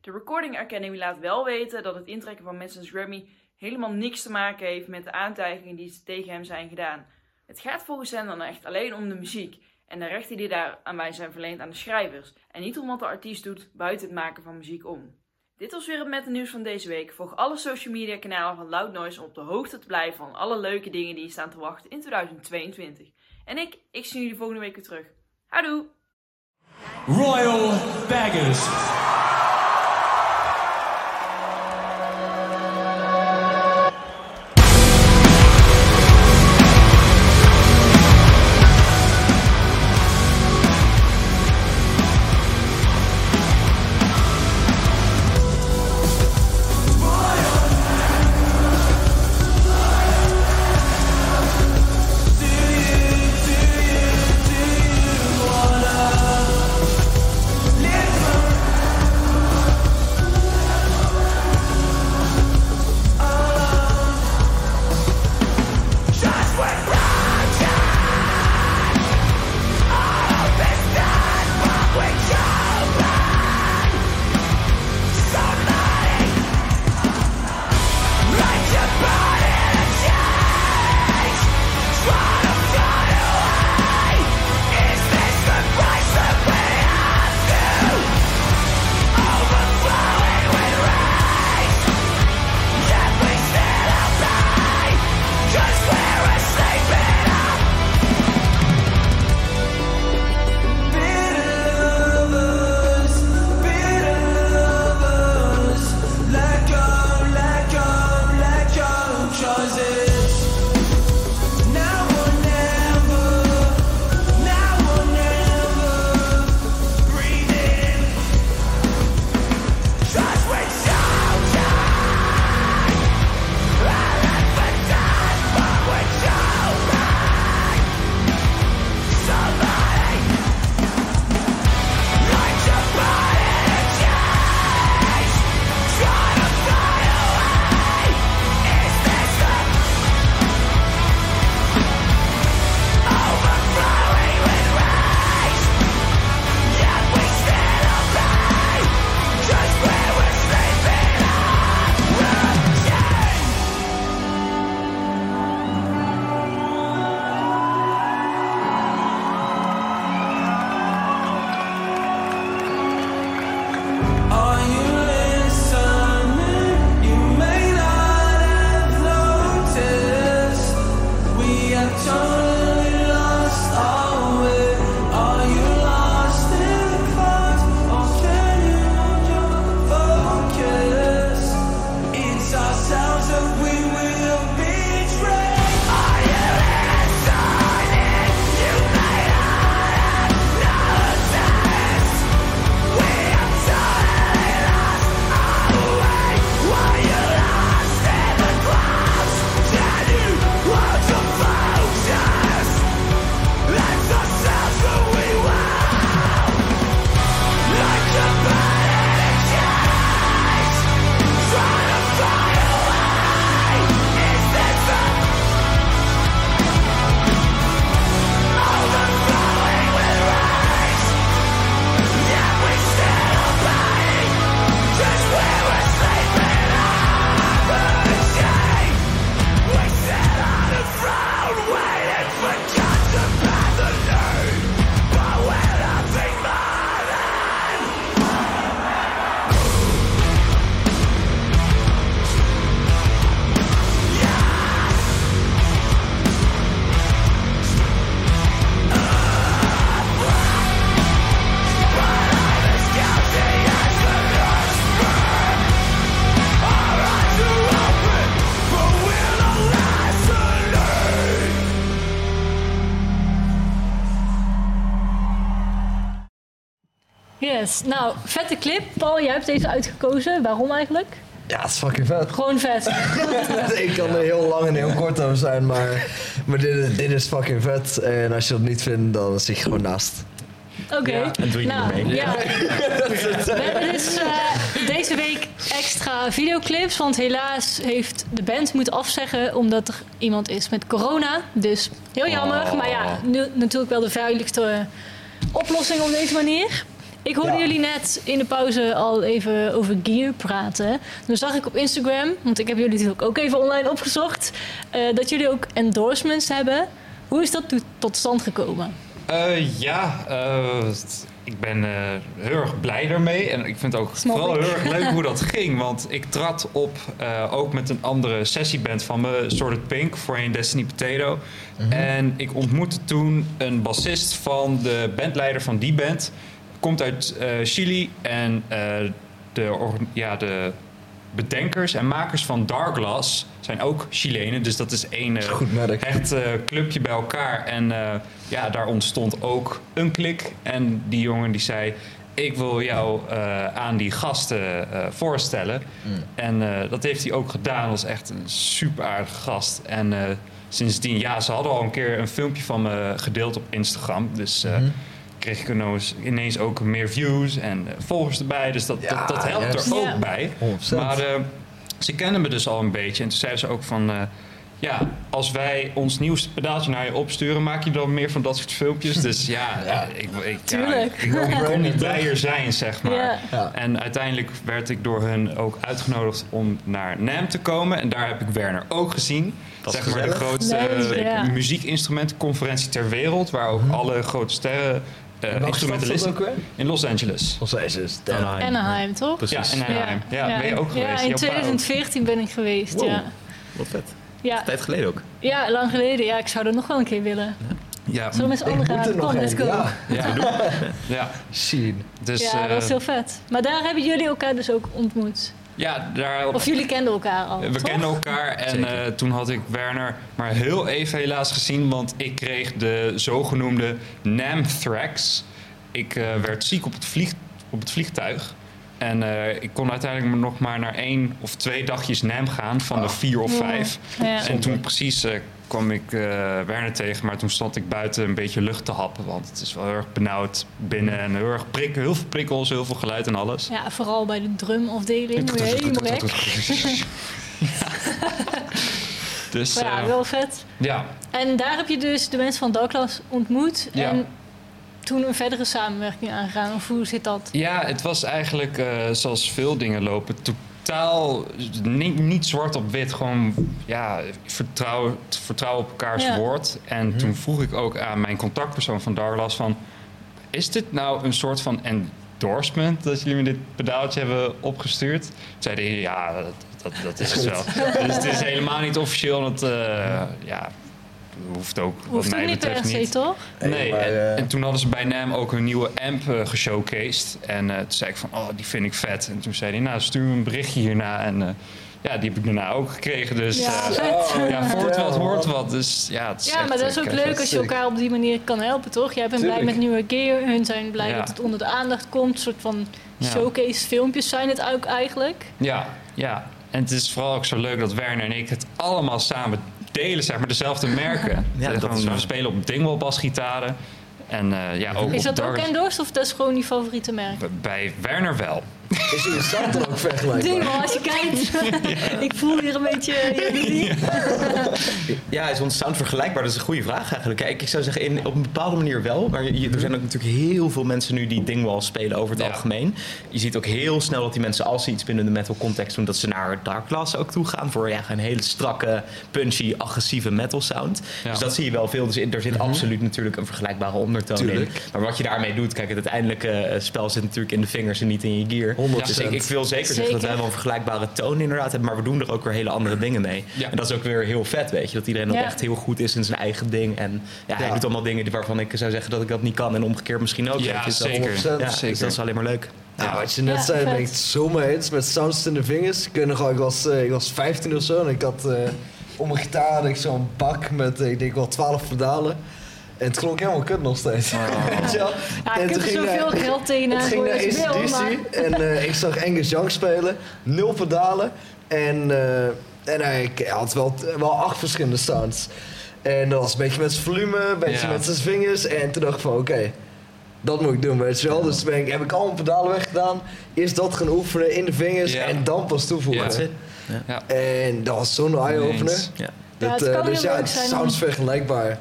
De Recording Academy laat wel weten dat het intrekken van Manson's Grammy helemaal niks te maken heeft met de aantijgingen die tegen hem zijn gedaan. Het gaat volgens hen dan echt alleen om de muziek en de rechten die daar aan wij zijn verleend aan de schrijvers en niet om wat de artiest doet buiten het maken van muziek om. Dit was weer het met de nieuws van deze week. Volg alle social media kanalen van Loud Noise om op de hoogte te blijven van alle leuke dingen die je staan te wachten in 2022. En ik, ik zie jullie volgende week weer terug. Houdoe! Royal Baggers. Yes. Nou, vette clip. Paul, jij hebt deze uitgekozen. Waarom eigenlijk? Ja, het is fucking vet. Gewoon vet. (laughs) Ik kan er heel lang en heel kort over zijn, maar, maar dit, is- dit is fucking vet. En als je dat niet vindt, dan zit je gewoon naast. Oké. Ja, en doe je nou, niet mee. Ja. (laughs) We hebben dus eh, deze week extra videoclips. Want helaas heeft de band moeten afzeggen omdat er iemand is met corona. Dus heel jammer. Oh. Maar ja, nu, natuurlijk wel de veiligste oplossing op deze manier. Ik hoorde Ja. jullie net in de pauze al even over gear praten. Toen zag ik op Instagram, want ik heb jullie natuurlijk ook even online opgezocht, eh, dat jullie ook endorsements hebben. Hoe is dat to- tot stand gekomen? Eh, ja, eh, ik ben eh, heel erg blij daarmee. En ik vind het ook Snap vooral ik. heel erg leuk (laughs) hoe dat ging. Want ik trad op eh, ook met een andere sessieband van me, Sorted Pink, voorheen Destiny Potato. En ik ontmoette toen een bassist van de bandleider van die band. Komt uit eh, Chili en eh, de, ja, de bedenkers en makers van Darkglass zijn ook Chilenen. Dus dat is één eh, echt clubje bij elkaar. En ja, daar ontstond ook een klik. En die jongen die zei... Ik wil jou aan die gasten voorstellen. En eh, dat heeft hij ook gedaan. Dat was echt een super aardige gast. En sindsdien, ja, ze hadden al een keer een filmpje van me gedeeld op Instagram. Dus eh, kreeg ik ineens, ineens ook meer views en eh, volgers erbij. Dus dat, Ja, dat, dat helpt er ook Ja. bij. 100%. Maar eh, ze kenden me dus al een beetje. En toen zeiden ze ook van... eh, ja, als wij ons nieuwste pedaaltje naar je opsturen... maak je dan meer van dat soort filmpjes. (laughs) Dus ja, Ja. ik, ik, ja, Tuurlijk. ik, ik kon niet (laughs) blijer zijn, zeg maar. Ja. Ja. En uiteindelijk werd ik door hun ook uitgenodigd om naar NAM te komen. En daar heb ik Werner ook gezien. Dat is zeg maar de grootste ja. muziekinstrumentenconferentie ter wereld. Waar ook alle grote sterren uh, instrumentalisten... ook weer? In Los Angeles. Los Angeles. Anaheim. Anaheim, toch? Precies. Ja, in Anaheim. Ja, ben je ook ja, geweest? in pa ook. 2014 ben ik geweest, Wow. ja. Wat vet. Ja, Een tijd geleden ook. ja, lang geleden. Ja, ik zou er nog wel een keer willen. Ja, Zullen we met z'n Ik allen moet gaan? er nog Kom, let's go. Ja, ja, (laughs) ja. zien. Dus, ja, dat eh, was heel vet. Maar daar hebben jullie elkaar dus ook ontmoet. Ja, daar Of jullie kenden elkaar al, We toch? kenden elkaar en eh, toen had ik Werner maar heel even helaas gezien, want ik kreeg de zogenoemde NAM-thrax. Ik eh, werd ziek op het, vlieg, op het vliegtuig. En eh, ik kon uiteindelijk nog maar naar één of twee dagjes NAM gaan van de vier of vijf. Ja. En toen precies eh, kwam ik eh, Werner tegen, maar toen stond ik buiten een beetje lucht te happen. Want het is wel heel erg benauwd binnen en heel erg prik, heel veel prikkels, heel veel geluid en alles. Ja, vooral bij de drumafdeling. (laughs) Dus Maar ja, wel vet. ja, En daar heb je dus de mensen van Douglas ontmoet. Ja. En toen een verdere samenwerking aangegaan. Of hoe zit dat? Ja, het was eigenlijk eh, zoals veel dingen lopen. Totaal niet, niet zwart op wit. Gewoon ja, vertrouwen, vertrouwen op elkaars Ja. woord. En toen vroeg ik ook aan mijn contactpersoon van Darlas van... Is dit nou een soort van endorsement dat jullie me dit pedaaltje hebben opgestuurd? Toen zei hij, ja, dat, dat, dat is het wel. dus het is helemaal niet officieel. Want eh, ja, hoeft ook Hoeft mij niet per betreft se, niet. toch? Nee, Nee, maar, en, eh, en toen hadden ze bij NAM ook een nieuwe amp eh, geshowcased. En eh, toen zei ik van, oh, die vind ik vet. En toen zei hij, nou, stuur me een berichtje hierna. En eh, ja, die heb ik daarna ook gekregen. Dus Ja, (laughs) ja, het wat hoort man. wat. Dus ja, het is Ja, echt, maar dat is ook leuk als je elkaar op die manier kan helpen, toch? Jij bent blij met nieuwe gear, hun zijn blij Ja. dat het onder de aandacht komt. Een soort van Ja. showcase filmpjes zijn het ook eigenlijk. Ja, ja. En het is vooral ook zo leuk dat Werner en ik het allemaal samen delen, zeg maar, dezelfde merken. (laughs) Ja, dat is we spelen op Dingwall basgitaren. En eh, ja, ook Is dat ook endorsed of dat is gewoon je favoriete merk? Bij Werner wel. Is je sound dan ook vergelijkbaar? Ding, maar als je kijkt. (laughs) ik voel hier een beetje jaloezie. (laughs) Ja, is ons sound vergelijkbaar? Dat is een goede vraag eigenlijk. Kijk, ik zou zeggen in, op een bepaalde manier wel. Maar je- er zijn ook natuurlijk heel veel mensen nu die Dingwall spelen over het Ja. algemeen. Je ziet ook heel snel dat die mensen, als ze iets binnen de metal context doen, dat ze naar Dark Class ook toe gaan. Voor ja, een hele strakke, punchy, agressieve metal sound. Ja. Dus dat zie je wel veel. Dus in- er zit absoluut natuurlijk een vergelijkbare ondertoon Tuurlijk. in. Maar wat je daarmee doet, kijk, het uiteindelijke eh, spel zit natuurlijk in de vingers en niet in je gear. 100%. Dus ik, ik wil zeker, zeggen dat Zeker. wij wel een vergelijkbare toon inderdaad hebben. Maar we doen er ook weer hele andere dingen mee. Ja. En dat is ook weer heel vet, weet je. Dat iedereen ook Ja. echt heel goed is in zijn eigen ding. En ja, hij Ja. doet allemaal dingen waarvan ik zou zeggen dat ik dat niet kan. En omgekeerd misschien ook. Ja, je. Dus dat- zeker. 100%. Ja, zeker. Dus dat is alleen maar leuk. Ja, wat je net Ja, zei, ben ik het zo mee eens. Met sounds in de vingers. Ik, weet nog wel, ik, was, eh, ik was 15 of zo en ik had eh om mijn gitaar had ik zo'n bak met, eh, ik denk wel 12 pedalen. En het klonk helemaal kut nog steeds. (laughs) Weet je wel? Ja, En ik heb er zoveel naar- geld tegenaan Het ging naar maar... ACDC en eh, ik zag Angus Young spelen. Nul pedalen. En, eh, en hij had wel, wel acht verschillende sounds. En dat was een beetje met zijn volume, een beetje Ja. met zijn vingers. En toen dacht ik van oké, dat moet ik doen, weet je wel. Dus toen ben ik, heb ik al mijn pedalen weggedaan. Eerst dat gaan oefenen in de vingers Ja. en dan pas toevoegen. Ja. En dat was zo'n eye-opener. Ja. Ja, Dat, eh, dus heel ja, het zijn sounds vergelijkbaar.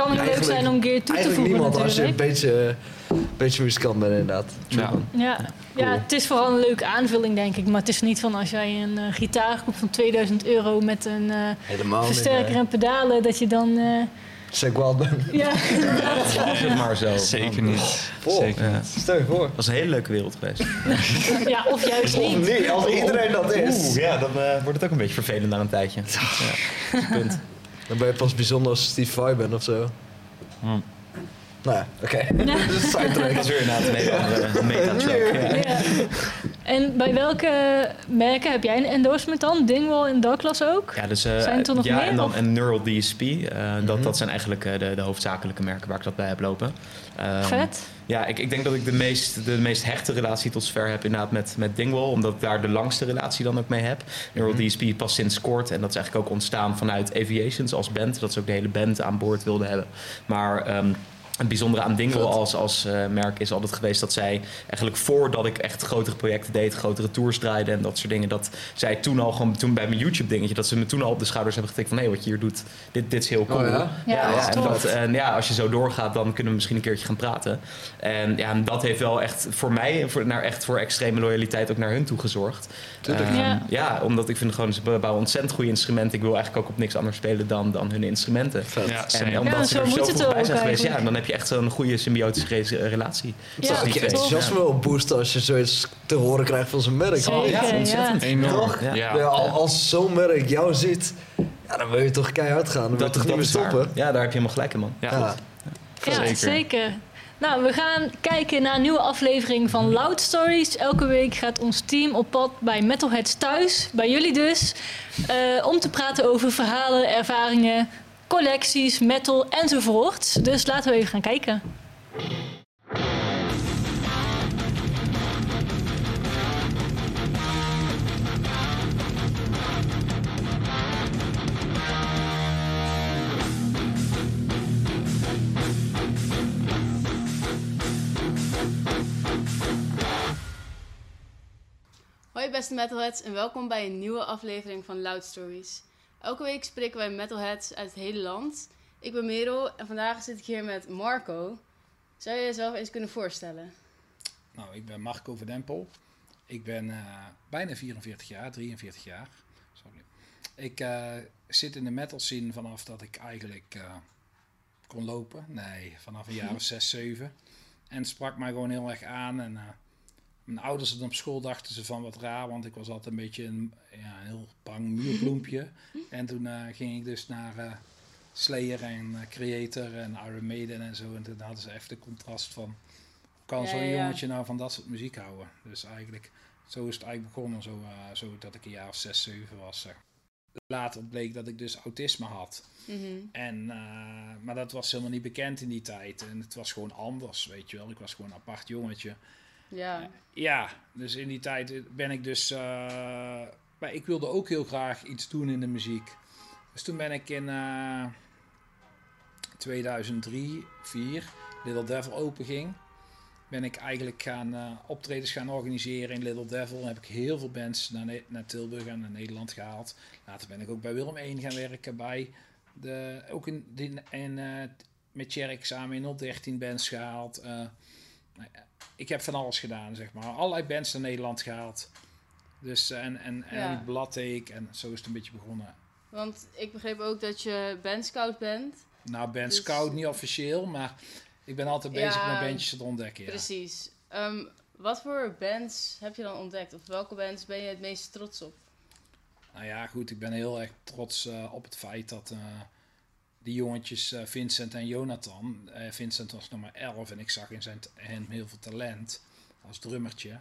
Het kan heel leuk Eigenlijk- zijn om gear toe te voegen niemand als je een beetje, een beetje muzikant bent inderdaad. Ja. Ja. ja, het is vooral een leuke aanvulling, denk ik. Maar het is niet van als jij een eh, gitaar koopt van 2000 euro met een eh, Helemaal versterker en pedalen, dat je dan. eh, Zeg wel ben. ja, (laughs) Was het maar zo. Zeker niet. Oh, Zeker Ja. niet. Stel je voor. Dat was een hele leuke wereld geweest. ja, of juist Of niet. nee, als iedereen dat is. Oeh, ja, dan eh, wordt het ook een beetje vervelend na een tijdje. Ja, punt. Dan ben je pas bijzonder als Steve Vai bent of zo. Hm. Nou ja, oké. (laughs) Dat is een sidetrack. Dat is weer inderdaad een hele andere meta-track. Ja. Ja. En bij welke merken heb jij een endorsement dan? Dingwall en Douglas ook? Ja, dus, eh, Zijn het er nog ja, meer, en dan of? en Neural DSP. eh, dat, dat zijn eigenlijk eh, de, de hoofdzakelijke merken waar ik dat bij heb lopen. Ehm, Vet. Ja, ik, ik denk dat ik de meest, de meest hechte relatie tot zover heb inderdaad met, met Dingwall. Omdat ik daar de langste relatie dan ook mee heb. Neural DSP pas sinds kort. En dat is eigenlijk ook ontstaan vanuit Aviations als band. Dat ze ook de hele band aan boord wilden hebben. Maar... ehm, het bijzondere aan Vet. als, als eh, merk is altijd geweest dat zij eigenlijk voordat ik echt grotere projecten deed, grotere tours draaide en dat soort dingen, dat zij toen al gewoon toen bij mijn YouTube dingetje, dat ze me toen al op de schouders hebben getikt van hé, wat je hier doet, dit, dit is heel cool. Oh ja? Ja, dat is en, tof. dat, en ja, als je zo doorgaat, dan kunnen we misschien een keertje gaan praten. En ja, en dat heeft wel echt voor mij, voor, naar, echt voor extreme loyaliteit ook naar hun toe gezorgd. Ehm, Ja. ja, omdat ik vind gewoon, ze bouwen ontzettend goede instrumenten. Ik wil eigenlijk ook op niks anders spelen dan, dan hun instrumenten. Ja, En omdat Ja, ze zo er moet zo vroeg bij zijn geweest, ja, dan heb je echt zo'n goede symbiotische re- relatie. Ja, dat is Je enthousiasme wel boosten als je zoiets te horen krijgt van zijn merk. Oh, ja, ontzettend. Enorm. Toch? Ja. Ja. Ja, al- als zo'n merk jou ziet, ja, dan wil je toch keihard gaan. Dan wil je toch niet meer stoppen. Ja, daar heb je helemaal gelijk in, man. Ja. Ja. Ja, Zeker. zeker. Nou, we gaan kijken naar een nieuwe aflevering van Loud Stories. Elke week gaat ons team op pad bij Metalheads thuis, bij jullie dus, eh, om te praten over verhalen, ervaringen, collecties, metal enzovoort. Dus laten we even gaan kijken. Hoi beste metalheads en welkom bij een nieuwe aflevering van Loud Stories. Elke week spreken wij metalheads uit het hele land. Ik ben Merel en vandaag zit ik hier met Marco. Zou je jezelf eens kunnen voorstellen? Nou, ik ben Marco Verdempel. Ik ben eh, bijna 44 jaar, 43 jaar. Sorry. Ik eh, zit in de metal scene vanaf dat ik eigenlijk eh, kon lopen. Nee, vanaf een jaar (laughs) of 6, 7. En het sprak mij gewoon heel erg aan. En mijn ouders op school dachten ze van wat raar, want ik was altijd een beetje een, ja, een heel bang muurbloempje. en toen eh, ging ik dus naar eh, Slayer en eh, Creator en Iron Maiden en zo. En toen hadden ze even de contrast van kan Ja, zo'n ja, jongetje nou van dat soort muziek houden? Dus eigenlijk, zo is het eigenlijk begonnen, zo, zo dat ik een jaar of 6, 7 was. Later bleek dat ik dus autisme had. Mhm. En, maar dat was helemaal niet bekend in die tijd. En het was gewoon anders, weet je wel. Ik was gewoon een apart jongetje. Ja. Ja, dus in die tijd ben ik dus... eh, maar ik wilde ook heel graag iets doen in de muziek. Dus toen ben ik in eh 2003, 4 Little Devil open ging... ben ik eigenlijk gaan eh, optredens gaan organiseren in Little Devil. heb ik heel veel bands naar, naar Tilburg en naar Nederland gehaald. Later ben ik ook bij Willem 1 gaan werken. Bij de, ook in, in, eh, met Tjerk samen in 013 bands gehaald. eh, nou ik heb van alles gedaan, zeg maar. Allerlei bands naar Nederland gehaald. Dus, en, en, en Ja. Bladteek en zo is het een beetje begonnen. Want ik begreep ook dat je bandscout bent. Nou, band Dus- Scout niet officieel, maar ik ben altijd bezig Ja, met bandjes te ontdekken. Ja. Precies. Ehm, wat voor bands heb je dan ontdekt? Of welke bands ben je het meest trots op? Nou ja, goed, ik ben heel erg trots eh, op het feit dat eh, die jongetjes eh, Vincent en Jonathan... eh, Vincent was maar 11 en ik zag in zijn hem heel veel talent als drummertje.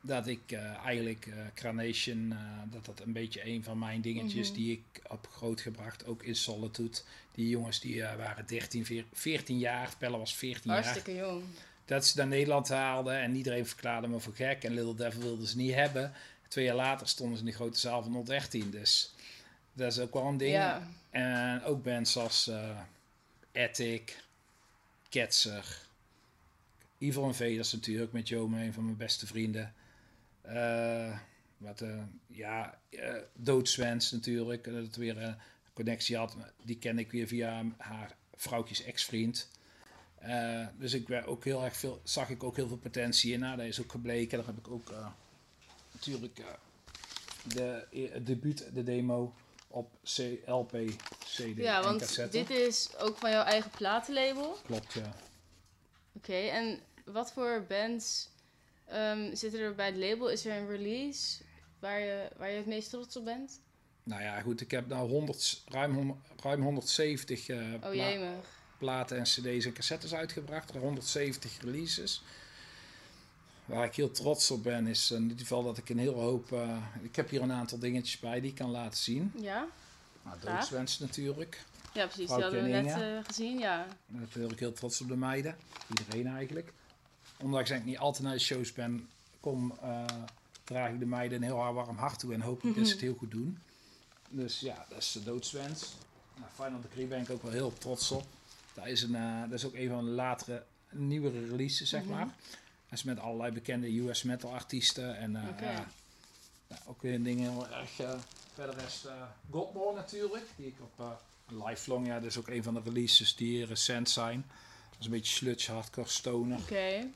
dat ik eh, eigenlijk Carnation, dat dat een beetje een van mijn dingetjes Mhm. die ik heb grootgebracht, ook in Solitude. Die jongens die waren 13, veer- 14 jaar, Pelle was 14 jaar. Hartstikke jong. Dat ze naar Nederland haalden en iedereen verklaarde me voor gek. En Little Devil wilden ze niet hebben. Twee jaar later stonden ze in de grote zaal van 113. Dus dat is ook wel een ding. Ja. En ook bands als eh Attic, Ketzer, Evil Invaders natuurlijk, met Joe, een van mijn beste vrienden. Eh, wat, eh, ja, eh Doodswens natuurlijk, dat het weer een connectie had. Die ken ik weer via haar vrouwtjes ex-vriend. Dus ik ben ook heel erg veel, zag ik ook heel veel potentie in. Nou, dat is ook gebleken. Daar heb ik ook natuurlijk de, het debuut, de demo op C, LP, CD Ja, en want cassette. dit is ook van jouw eigen platenlabel. Klopt, ja. Oké, en wat voor bands ehm, zitten er bij het label? Is er een release waar je, waar je het meest trots op bent? Nou ja, goed, ik heb nou 100, ruim, 100 ruim 170 eh, Oh pla- platen en cd's en cassettes uitgebracht. 170 releases. Waar ik heel trots op ben, is in ieder geval dat ik een heel hoop... eh, ik heb hier een aantal dingetjes bij die ik kan laten zien. Ja? Nou, doodswens natuurlijk. Ja, precies. Die Vrouwtje hadden we net eh, gezien, ja. Natuurlijk heel trots op de meiden. Iedereen eigenlijk. Ondanks dat ik niet altijd naar de shows ben, kom, eh, draag ik de meiden een heel warm hart toe en hoop ik dat ze het heel goed doen. Dus ja, dat is de doodswens. Nou, Final Decree ben ik ook wel heel trots op. Dat is, een, eh, dat is ook een van de latere, nieuwere releases, zeg Mhm. maar. Is met allerlei bekende US metal artiesten. En eh, ook weer dingen heel erg... eh verder is eh Godmore natuurlijk, die ik op Lifelong, ja, dat is ook een van de releases die recent zijn. Dat is een beetje sludge, hardcore, stoner. Oké.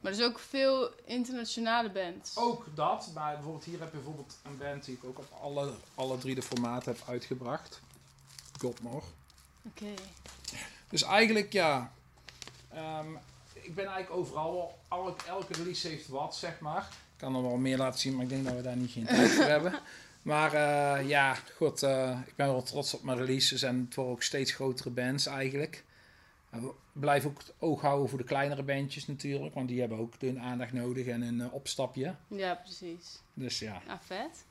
Maar er is ook veel internationale bands. Ook dat, maar bijvoorbeeld hier heb je bijvoorbeeld een band die ik ook op alle, alle drie de formaten heb uitgebracht. Godmore. Oké. Dus eigenlijk ja, ehm, ik ben eigenlijk overal wel, elke, elke release heeft wat, zeg maar. Ik kan er wel meer laten zien, maar ik denk dat we daar niet geen tijd voor (laughs) hebben. Maar eh, ja, goed, eh, ik ben wel trots op mijn releases en het worden ook steeds grotere bands eigenlijk. En we blijven ook het oog houden voor de kleinere bandjes natuurlijk, want die hebben ook hun aandacht nodig en een eh, opstapje. Ja, precies. Dus ja. Ah, vet.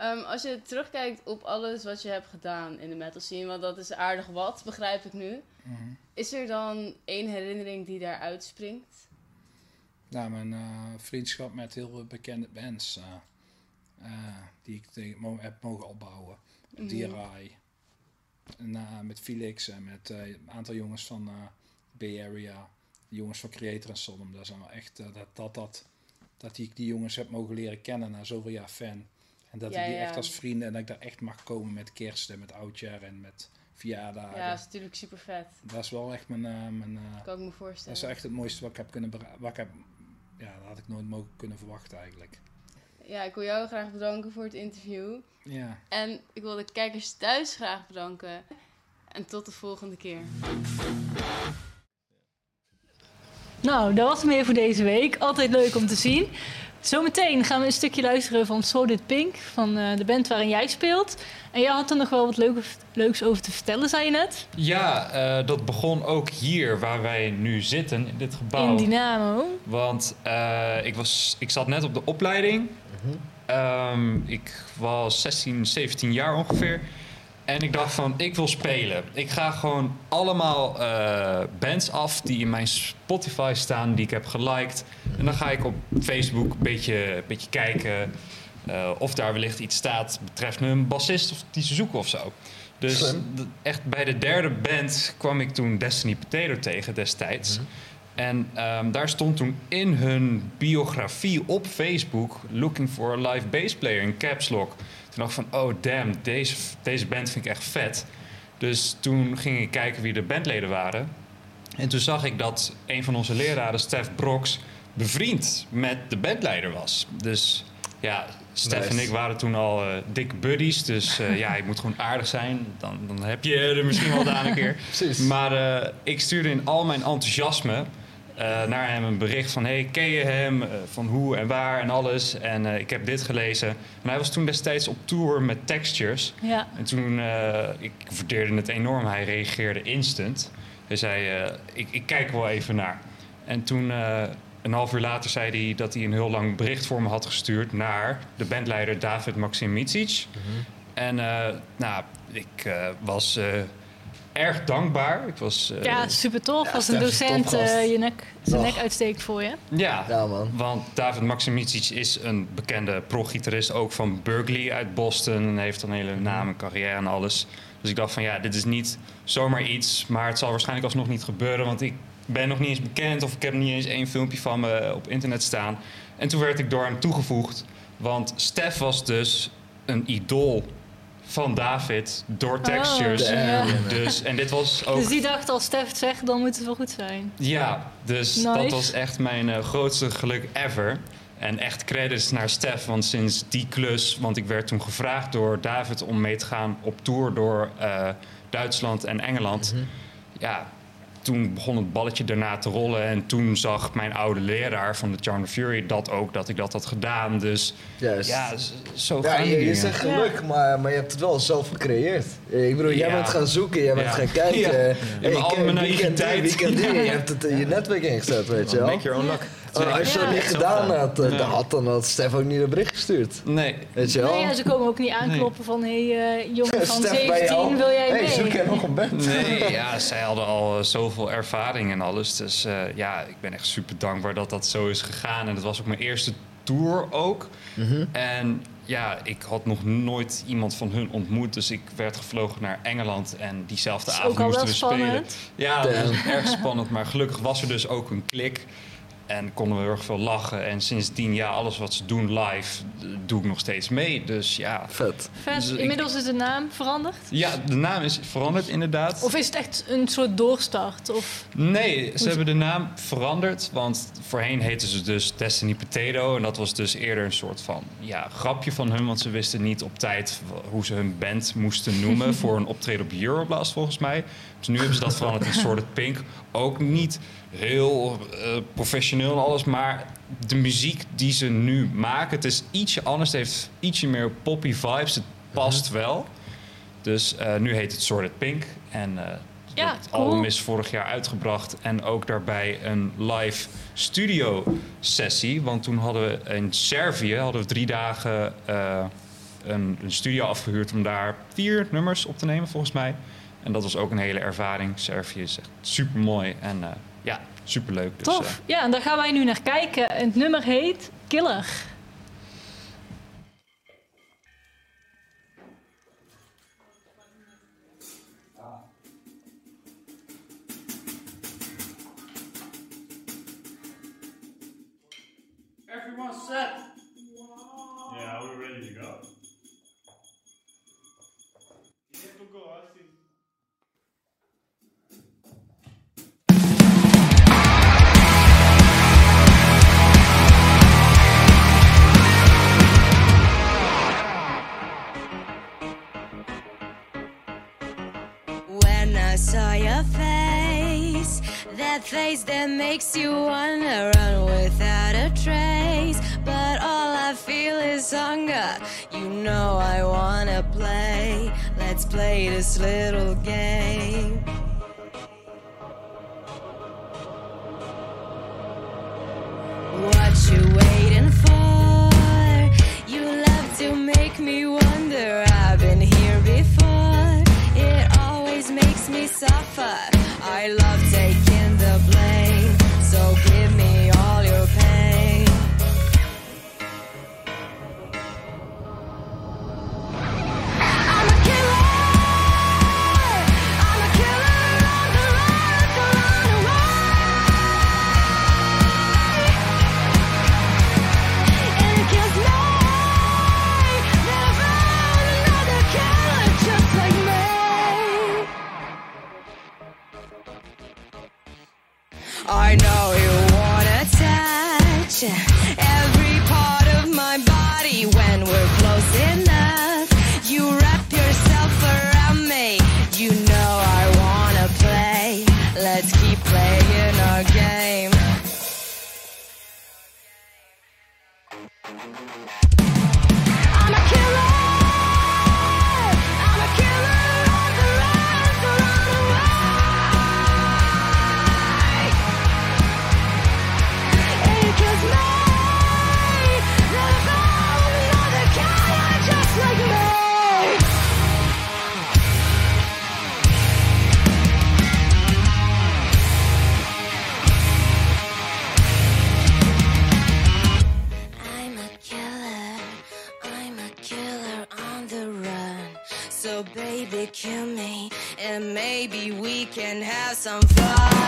Ehm, als je terugkijkt op alles wat je hebt gedaan in de metal scene, want dat is aardig wat, begrijp ik nu. Mhm. Is er dan één herinnering die daar uitspringt? Nou, mijn eh, vriendschap met heel veel bekende bands eh, eh, die ik mo- heb mogen opbouwen. En, eh, met Felix en met een aantal jongens van Bay Area. De jongens van Creator en Sodom. Dat zijn wel echt dat, dat, dat, dat ik die jongens heb mogen leren kennen na zoveel jaar fan. En dat Ja, ik die ja. echt als vrienden en dat ik daar echt mag komen met kerst en met oudjaar en met verjaardagen. Ja, dat is natuurlijk super vet. Dat is wel echt mijn... eh, mijn eh, Kan ik me dat voorstellen. is echt het mooiste wat ik heb kunnen wat ik heb, ja, dat had ik nooit mogen kunnen verwachten eigenlijk. Ja, ik wil jou graag bedanken voor het interview. Ja. En ik wil de kijkers thuis graag bedanken. En tot de volgende keer. Nou, dat was het meer voor deze week. Altijd leuk om te zien. Zometeen gaan we een stukje luisteren van Solid Pink, van eh, de band waarin jij speelt. En jij had er nog wel wat leuk, leuks over te vertellen, zei je net. Ja, eh, dat begon ook hier waar wij nu zitten, in dit gebouw. In Dynamo. Want eh, ik, was, ik zat net op de opleiding. Ehm, ik was 16, 17 jaar ongeveer. En ik dacht van, ik wil spelen. Ik ga gewoon allemaal eh, bands af die in mijn Spotify staan, die ik heb geliked. En dan ga ik op Facebook een beetje, een beetje kijken eh, of daar wellicht iets staat betreffende een bassist of die ze zoeken of zo. Dus echt bij de derde band kwam ik toen Destiny Potato tegen destijds. En ehm, daar stond toen in hun biografie op Facebook... looking for a live bass player in caps lock. Toen dacht ik van, oh damn, deze, deze band vind ik echt vet. Dus toen ging ik kijken wie de bandleden waren. En toen zag ik dat een van onze leraren, Stef Brox... bevriend met de bandleider was. Dus ja, Stef Nice. en ik waren toen al eh, dikke buddies. Dus eh, (laughs) ja, je moet gewoon aardig zijn. Dan, dan heb je er misschien wel aan een keer. (laughs) Precies. Maar eh, ik stuurde in al mijn enthousiasme naar hem een bericht van... hey, ken je hem? Eh, van hoe en waar en alles. En eh, ik heb dit gelezen. En hij was toen destijds op tour met Textures. Ja. En toen, eh, ik waardeerde het enorm. Hij reageerde instant. Hij zei, eh, ik, ik kijk er wel even naar. En toen, eh, een half uur later zei hij dat hij een heel lang bericht voor me had gestuurd naar de bandleider David Maxim Mitsic. En eh, nou, ik eh, was eh, erg dankbaar. Ik was, eh, Ja, super tof. Ja, Als een docent eh, je nek, zijn nek uitsteekt voor je. ja, Ja, man. want David Maximicic is een bekende pro-gitarist, ook van Berkeley uit Boston. En heeft een hele naam en carrière en alles. Dus ik dacht van ja, dit is niet zomaar iets, maar het zal waarschijnlijk alsnog niet gebeuren. Want ik ben nog niet eens bekend of ik heb niet eens één filmpje van me op internet staan. En toen werd ik door hem toegevoegd. Want Stef was dus een idool van David door textures. Oh, ja. Dus, en dit was ook Dus die dacht, als Stef het zegt, dan moet het wel goed zijn. ja, dus Nice. dat was echt mijn eh, grootste geluk ever. En echt credits naar Stef, want sinds die klus... want ik werd toen gevraagd door David om mee te gaan op tour door eh, Duitsland en Engeland. Ja, toen begon het balletje daarna te rollen. En toen zag mijn oude leraar van de Charm of Fury dat ook, dat ik dat had gedaan. Dus Juist. ja, zo Ja, gaan je, je zegt geluk, maar, maar je hebt het wel zelf gecreëerd. Ik bedoel, jij Ja. bent gaan zoeken, jij bent Ja. gaan kijken. Ja. Hey, In al mijn naïviteit. Je hebt het in je netwerk ingezet, weet je wel. Make your own luck. Oh, als je dat Ja. niet gedaan had, eh, dan had, dan had Stef ook niet een bericht gestuurd. Nee, Weet je wel? Nee, ja, ze komen ook niet aankloppen van... hé, hey, eh, jongen van Stef, ben je 17, al- wil jij hey, mee? zoek jij nog een band? Nee, (laughs) ja, zij hadden al eh, zoveel ervaring en alles. Dus eh, ja, ik ben echt super dankbaar dat dat zo is gegaan. En het was ook mijn eerste tour ook. Mhm. En ja, ik had nog nooit iemand van hun ontmoet. Dus ik werd gevlogen naar Engeland. En diezelfde avond moesten we spelen. spannend. Ja, dat was erg spannend. Maar gelukkig was er dus ook een klik. En konden we heel erg veel lachen. En sindsdien, ja, alles wat ze doen live, eh, doe ik nog steeds mee. Dus ja. Vet. Vet. Dus ik- Inmiddels is de naam veranderd? Ja, de naam is veranderd inderdaad. Of is het echt een soort doorstart? Of... Nee, ze hebben de naam veranderd. Want voorheen heten ze dus Destiny Potato. En dat was dus eerder een soort van ja, grapje van hun. Want ze wisten niet op tijd hoe ze hun band moesten noemen. (laughs) voor een optreden op Euroblast volgens mij. Dus nu hebben ze dat veranderd in Sorted Pink. Ook niet heel eh, professioneel en alles. Maar de muziek die ze nu maken, het is ietsje anders. Het heeft ietsje meer poppy vibes. Het past wel. Dus eh, nu heet het Sorted Pink. En eh, Ja, het cool. album is vorig jaar uitgebracht. En ook daarbij een live studio sessie. Want toen hadden we in Servië hadden we drie dagen eh, een, een studio afgehuurd om daar vier nummers op te nemen, volgens mij. En dat was ook een hele ervaring. Servië is echt super mooi en eh, ja, super leuk. Dus, Tof. eh, Ja, en daar gaan wij nu naar kijken. En het nummer heet Killer. Everyone set. Yeah, we're ready to go. I saw your face, that face that makes you wanna run without a trace. But all I feel is hunger. You know I wanna play. Let's play this little game. What you waiting for? You love to make me me suffer. I love taking the blame. let's keep playing. Have some fun.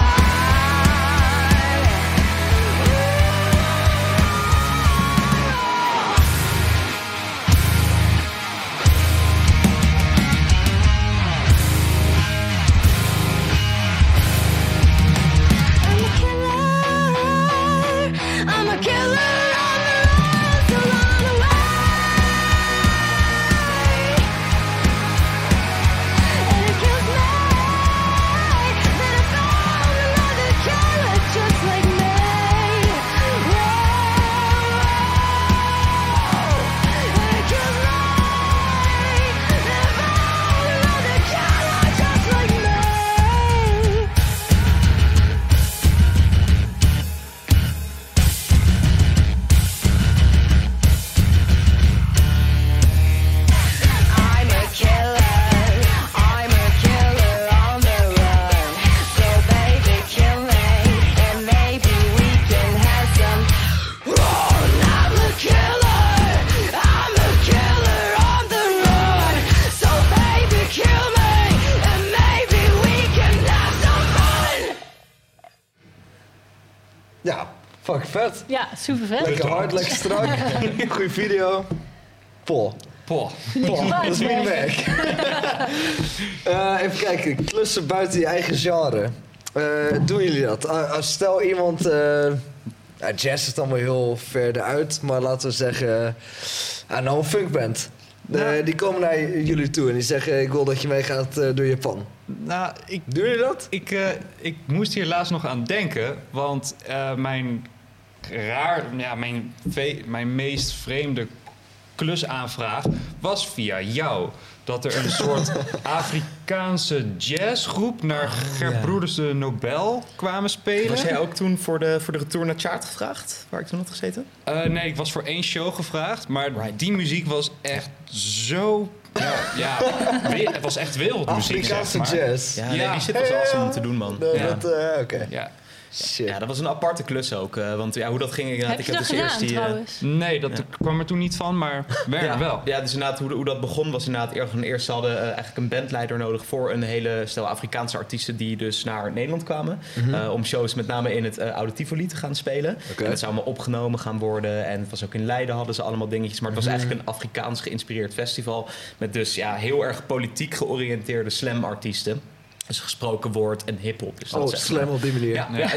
Super vet. Lekker hard, lekker strak. (laughs) Goeie video. Pol. Poh. Pol, dat is mijn werk. (laughs) Eh, even kijken, klussen buiten je eigen genre. Eh, doen jullie dat? Ah, als stel iemand... eh, ja, jazz is dan wel heel verder uit, maar laten we zeggen... Uh, nou, een funkband. Eh, die komen naar jullie toe en die zeggen... ik wil dat je meegaat eh, door Japan. Nou, ik, Doen jullie dat? ik, eh, ik moest hier laatst nog aan denken, want eh, mijn raar, ja, mijn, mijn meest vreemde klusaanvraag was via jou. Dat er een (laughs) soort Afrikaanse jazzgroep naar Gerbroeders de Nobel kwamen spelen. Was jij ook toen voor de, voor de retour naar Chart gevraagd? Waar ik toen had gezeten? Eh, nee, ik was voor één show gevraagd, maar die muziek was echt zo. Ja, ja het was echt wereldmuziek. Afrikaanse zeg maar. jazz. Ja, nee, die shit was awesome om te doen, man. Ja. dat, eh, Oké. Ja. Shit. Ja, dat was een aparte klus ook. eh, want ja, hoe dat ging inderdaad. Heb ik je heb dat dus gedaan eerst die, eh, trouwens? Nee, dat kwam er toen niet van, maar (laughs) werk ja, wel. Ja, dus inderdaad, hoe, hoe dat begon was inderdaad... Eerst, hadden eh, eigenlijk een bandleider nodig... voor een hele stel Afrikaanse artiesten... die dus naar Nederland kwamen. eh, om shows met name in het eh, oude Tivoli te gaan spelen. En dat zou allemaal opgenomen gaan worden. En het was ook in Leiden hadden ze allemaal dingetjes. Maar het was eigenlijk een Afrikaans geïnspireerd festival... met dus ja, heel erg politiek georiënteerde slam-artiesten. Dus gesproken woord en hiphop. Dus dat Oh, slam op die manier. Ja, ja,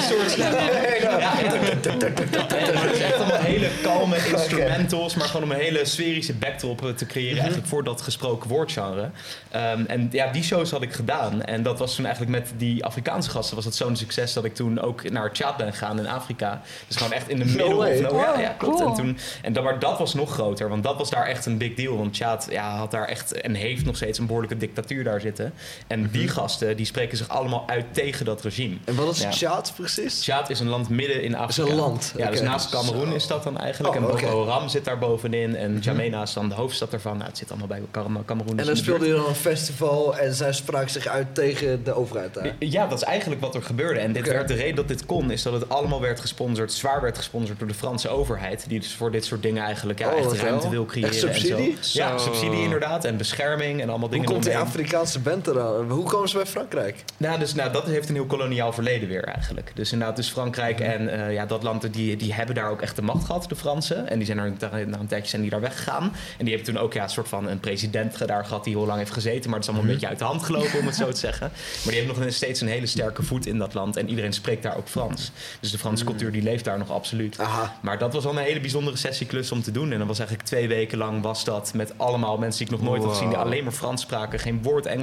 soort slam. Ja, ja. Het is echt allemaal hele kalme instrumentals, maar gewoon om een hele sferische backdrop eh, te creëren eigenlijk voor dat gesproken woordgenre. Ehm, en ja, die shows had ik gedaan. En dat was toen eigenlijk met die Afrikaanse gasten was het zo'n succes dat ik toen ook naar Tjaad ben gegaan in Afrika. Dus gewoon echt in de middle way. of nowhere. Ja, Oh, ja, klopt. cool. En, toen, en dat, maar dat was nog groter, want dat was daar echt een big deal. Want Tjaad ja, had daar echt en heeft nog steeds een behoorlijke dictatuur daar zitten. En die gasten die spreken zich allemaal uit tegen dat regime. En wat is Ja. Tjaad precies? Tjaad is een land midden in Afrika. een land, Ja, dus naast Cameroen is dat dan eigenlijk. Oh, en Boko oké. Mhm. Haram zit daar bovenin. En N'Djamena is dan de hoofdstad ervan. Nou, het zit allemaal bij Cam- Cameroen. En dus dan speelde je dan een festival en zij sprak zich uit tegen de overheid daar. Ja, dat is eigenlijk wat er gebeurde. En dit werd, de reden dat dit kon, is dat het allemaal werd gesponsord, zwaar werd gesponsord door de Franse overheid. Die dus voor dit soort dingen eigenlijk ja, Oh, echt ruimte wel. wil creëren. Echt subsidie? En zo. Ja, subsidie inderdaad. En bescherming en allemaal Hoe dingen. komt die eromheen. Afrikaanse band eraan? Hoe komen ze bij Frankrijk? Nou, dus, nou, dat heeft een heel koloniaal verleden weer eigenlijk. Dus inderdaad, dus Frankrijk en eh, ja, dat land, die, die hebben daar ook echt de macht gehad, de Fransen. En die zijn er na een tijdje zijn die daar weggegaan. En die hebben toen ook ja, een soort van een president daar gehad die heel lang heeft gezeten. Maar het is allemaal een beetje uit de hand gelopen, om het zo te zeggen. Maar die heeft nog steeds een hele sterke voet in dat land. En iedereen spreekt daar ook Frans. Dus de Franse cultuur die leeft daar nog absoluut. Aha. Maar dat was wel een hele bijzondere sessieklus om te doen. En dat was eigenlijk twee weken lang was dat met allemaal mensen die ik nog nooit had gezien. Die alleen maar Frans spraken, geen woord Engels.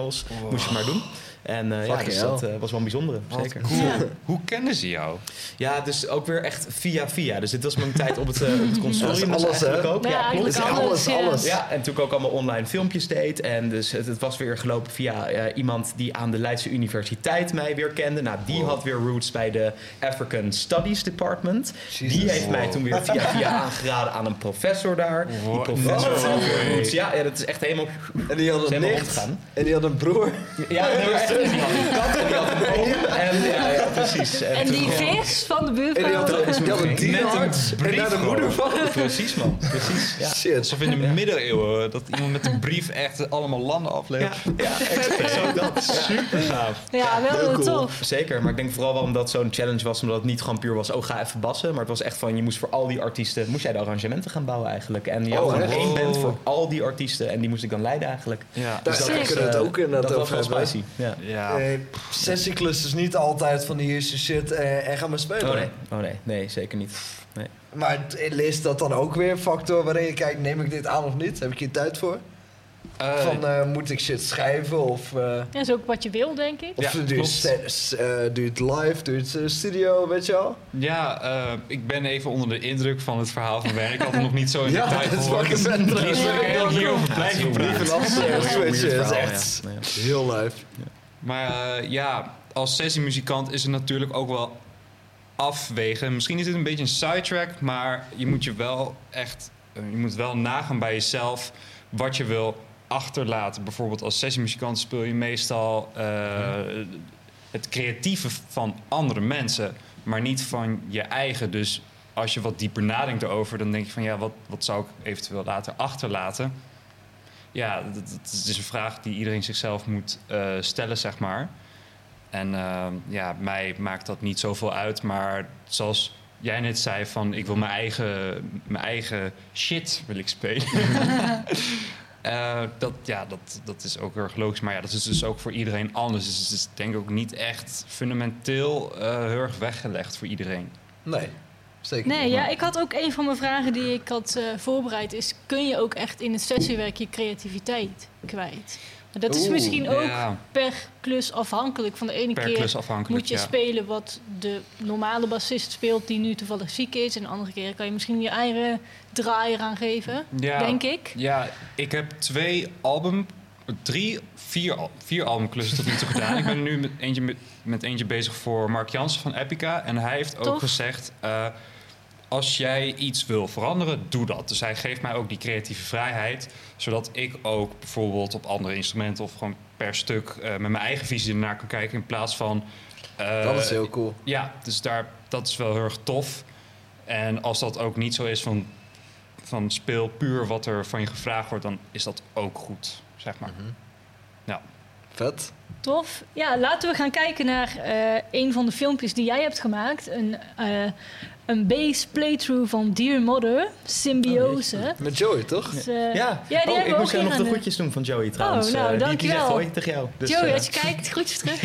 Moest je maar doen. En eh, ja, dus dat eh, was wel een bijzondere, zeker. (laughs) Hoe kennen ze jou? Ja, dus ook weer echt via via. Dus dit was mijn tijd op het, eh, op het (laughs) consortium Dat is dus alles, hè? ook. Ja, Ja, klopt. eigenlijk Dus alles, alles, ja. alles. Ja, en toen ik ook allemaal online filmpjes deed. En dus het, het was weer gelopen via eh, iemand die aan de Leidse Universiteit mij weer kende. Nou, die had weer roots bij de African Studies Department. Die heeft mij toen weer via via aangeraden aan een professor daar. Die professor had weer roots. Ja, ja, dat is echt helemaal... En die had een nicht. En die had een broer. Ja, echt en die had een (laughs) kat en die had een boom. En ja, ja precies. En die gewoon- vis van de En die buurvrouw. had, Dat is die had een mijn vriend. dierenarts en daar de moeder van. Precies man, precies. Ja. Shit. Alsof in de middeleeuwen dat iemand met een brief echt allemaal landen aflevert. Ja, ja, exact (laughs) zo dat. Super gaaf. Ja, wel cool. tof. Zeker, maar ik denk vooral wel omdat het zo'n challenge was, omdat het niet gewoon puur was, oh ga even bassen. Maar het was echt van, je moest voor al die artiesten, moest jij de arrangementen gaan bouwen eigenlijk. En je had Oh, gewoon echt? één band Wow. voor al die artiesten en die moest ik dan leiden eigenlijk. Ja. Daar Dus dat daar was, kunnen we het eh, ook inderdaad Dat was over wel spicy. Ja. Ja. Eh, sessieclus is niet altijd van hier is je shit en, en ga maar spelen. Oh nee, oh nee, nee, zeker niet. Nee. Maar is dat dan ook weer een factor waarin je kijkt, neem ik dit aan of niet? Heb ik hier tijd voor? Eh, Van eh, moet ik shit schrijven of, eh, Ja, dat is ook wat je wil, denk ik. of Ja, doe, je eh, doe je het live, doe je het eh, studio, weet je wel? Ja, eh, ik ben even onder de indruk van het verhaal van werk. Ik had het nog niet zo in (laughs) Ja, detail dat is gehoord. fucking vet, ik Ja, hierover blijven Ja, praten. Ja, dat is is echt ja. Ja. heel live. Maar eh, ja, als sessiemuzikant is het natuurlijk ook wel afwegen. Misschien is dit een beetje een sidetrack, maar je moet je wel echt, eh, je moet wel nagaan bij jezelf wat je wil achterlaten. Bijvoorbeeld als sessiemuzikant speel je meestal eh, het creatieve van andere mensen, maar niet van je eigen. Dus als je wat dieper nadenkt erover, dan denk je van ja, wat, wat zou ik eventueel later achterlaten? Ja, dat, dat is een vraag die iedereen zichzelf moet eh, stellen, zeg maar. En eh, ja, mij maakt dat niet zoveel uit. Maar zoals jij net zei, van ik wil mijn eigen, mijn eigen shit wil ik spelen. (laughs) Eh, dat, ja, dat, dat is ook heel erg logisch. Maar ja, dat is dus ook voor iedereen anders. Dus het is denk ik ook niet echt fundamenteel eh, heel erg weggelegd voor iedereen. Nee, zeker Nee, ja, ik had ook een van mijn vragen die ik had eh, voorbereid. Is, kun je ook echt in het sessiewerk je creativiteit kwijt? Maar dat is Oeh, misschien ook Ja, per klus afhankelijk. Van de ene per keer moet je ja. spelen wat de normale bassist speelt die nu toevallig ziek is. En de andere keer kan je misschien je eigen draai eraan geven, Ja, denk ik. Ja, ik heb twee album, drie, vier, vier albumklussen tot nu toe gedaan. Ik ben nu met eentje, met, met eentje bezig voor Mark Jansen van Epica. En hij heeft ook gezegd, eh, als jij iets wil veranderen, doe dat. Dus hij geeft mij ook die creatieve vrijheid. Zodat ik ook bijvoorbeeld op andere instrumenten of gewoon per stuk eh, met mijn eigen visie ernaar kan kijken. In plaats van... eh, Dat is heel cool. ja, dus daar, dat is wel heel erg tof. En als dat ook niet zo is van, van speel puur wat er van je gevraagd wordt, dan is dat ook goed, zeg maar. Vet. Tof. Ja, laten we gaan kijken naar eh, een van de filmpjes die jij hebt gemaakt. Een, eh een bass playthrough van Dear Mother, Symbiose. Met Joey, toch? Dus, eh, Ja, ja, die oh, hebben ik moest jou nog de groetjes doen van Joey trouwens. Oh, nou, die, die dankjewel. zegt hoi tegen jou. Dus, Joey, eh, als je kijkt, groetjes terug.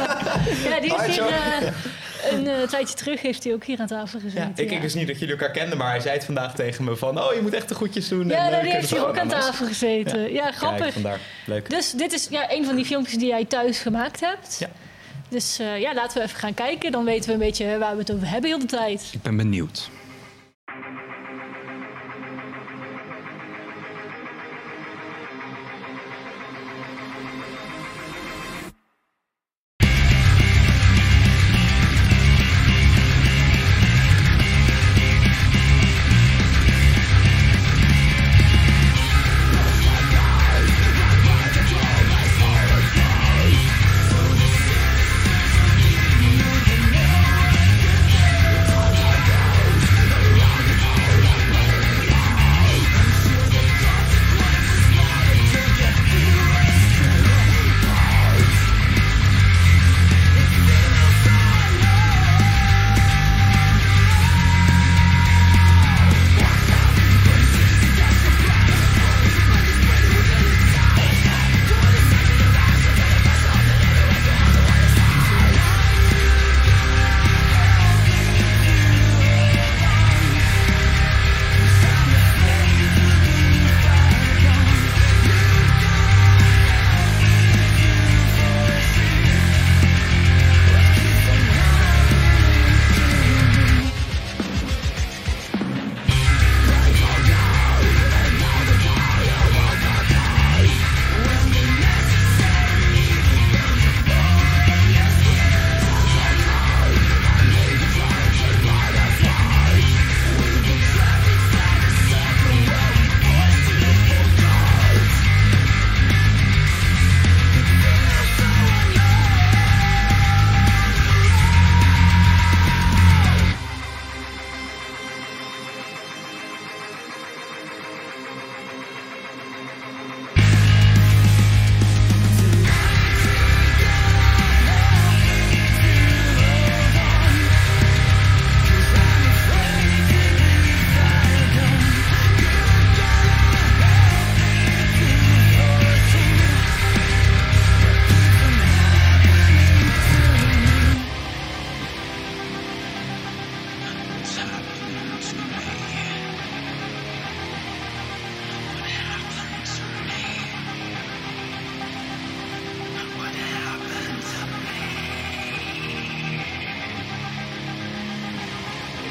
(laughs) ja, die heeft hier eh, een tijdje terug heeft hij ook hier aan tafel gezeten. ja, ik, ik wist niet dat jullie elkaar kenden, maar hij zei het vandaag tegen me van... Oh, je moet echt de groetjes doen. Ja, en, nou, die heeft hier ook aan Oh, tafel gezeten. Ja, grappig. Kijk, vandaar. Leuk. Dus dit is ja, een van die filmpjes die jij thuis gemaakt hebt. Ja. Dus eh, ja, laten we even gaan kijken. Dan weten we een beetje waar we het over hebben heel de tijd. Ik ben benieuwd.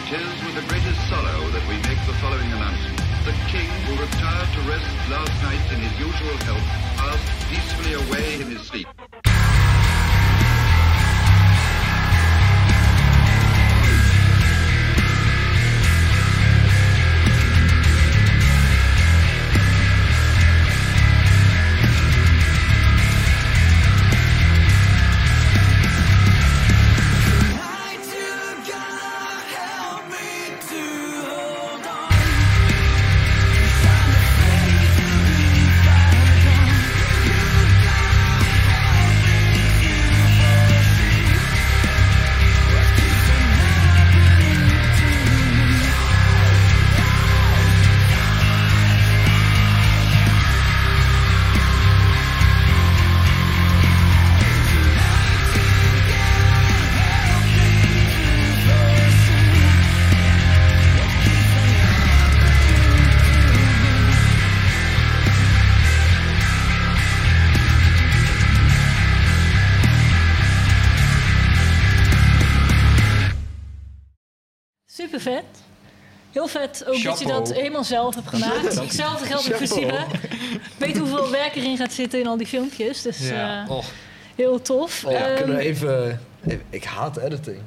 Tis with the greatest sorrow that we make the following announcement. The king, who retired to rest last night in his usual health, passed peacefully away in his sleep. Heel vet ook dat je dat helemaal zelf hebt gemaakt. Hetzelfde geldt Siebe. Ik weet hoeveel werk erin gaat zitten in al die filmpjes. Dus Ja. eh, Och, heel tof. Oh, ja, Ehm, kunnen we even, even- Ik haat editing.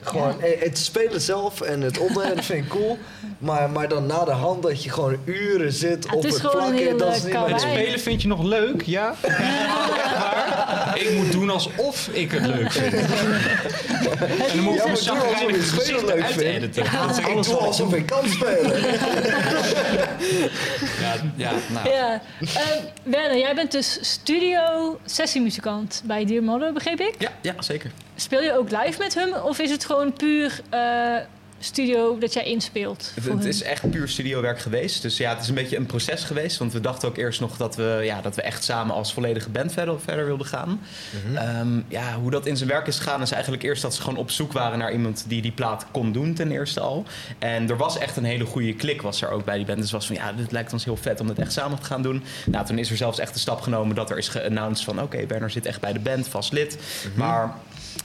Gewoon eh, het spelen zelf en het dat vind ik cool. Maar, maar dan na de hand dat je gewoon uren zit Ja, op het het, plakken. hele Dat is niet het spelen vind je nog leuk, ja? maar ik moet doen alsof ik het leuk vind. (laughs) en dan moet ik Ja, zagrijnig gezicht leuk editen. Ja, Dat ik alles doe alsof ik kan spelen. (laughs) Ja, ja, nou. Ja. Ehm, Werner, jij bent dus studio sessiemuzikant bij Dear Mother, begreep ik? Ja, ja, zeker. Speel je ook live met hem of is het gewoon puur eh, studio dat jij inspeelt? Het, voor het hun? is echt puur studiowerk geweest. Dus ja, het is een beetje een proces geweest. Want we dachten ook eerst nog dat we, ja, dat we echt samen als volledige band verder, verder wilden gaan. Ehm, ja, hoe dat in zijn werk is gegaan is eigenlijk eerst dat ze gewoon op zoek waren naar iemand die die plaat kon doen ten eerste al. En er was echt een hele goede klik was er ook bij die band. Dus het was van ja, dit lijkt ons heel vet om dit echt samen te gaan doen. Nou, toen is er zelfs echt de stap genomen dat er is geannounced van oké, Werner zit echt bij de band, vast lid. Maar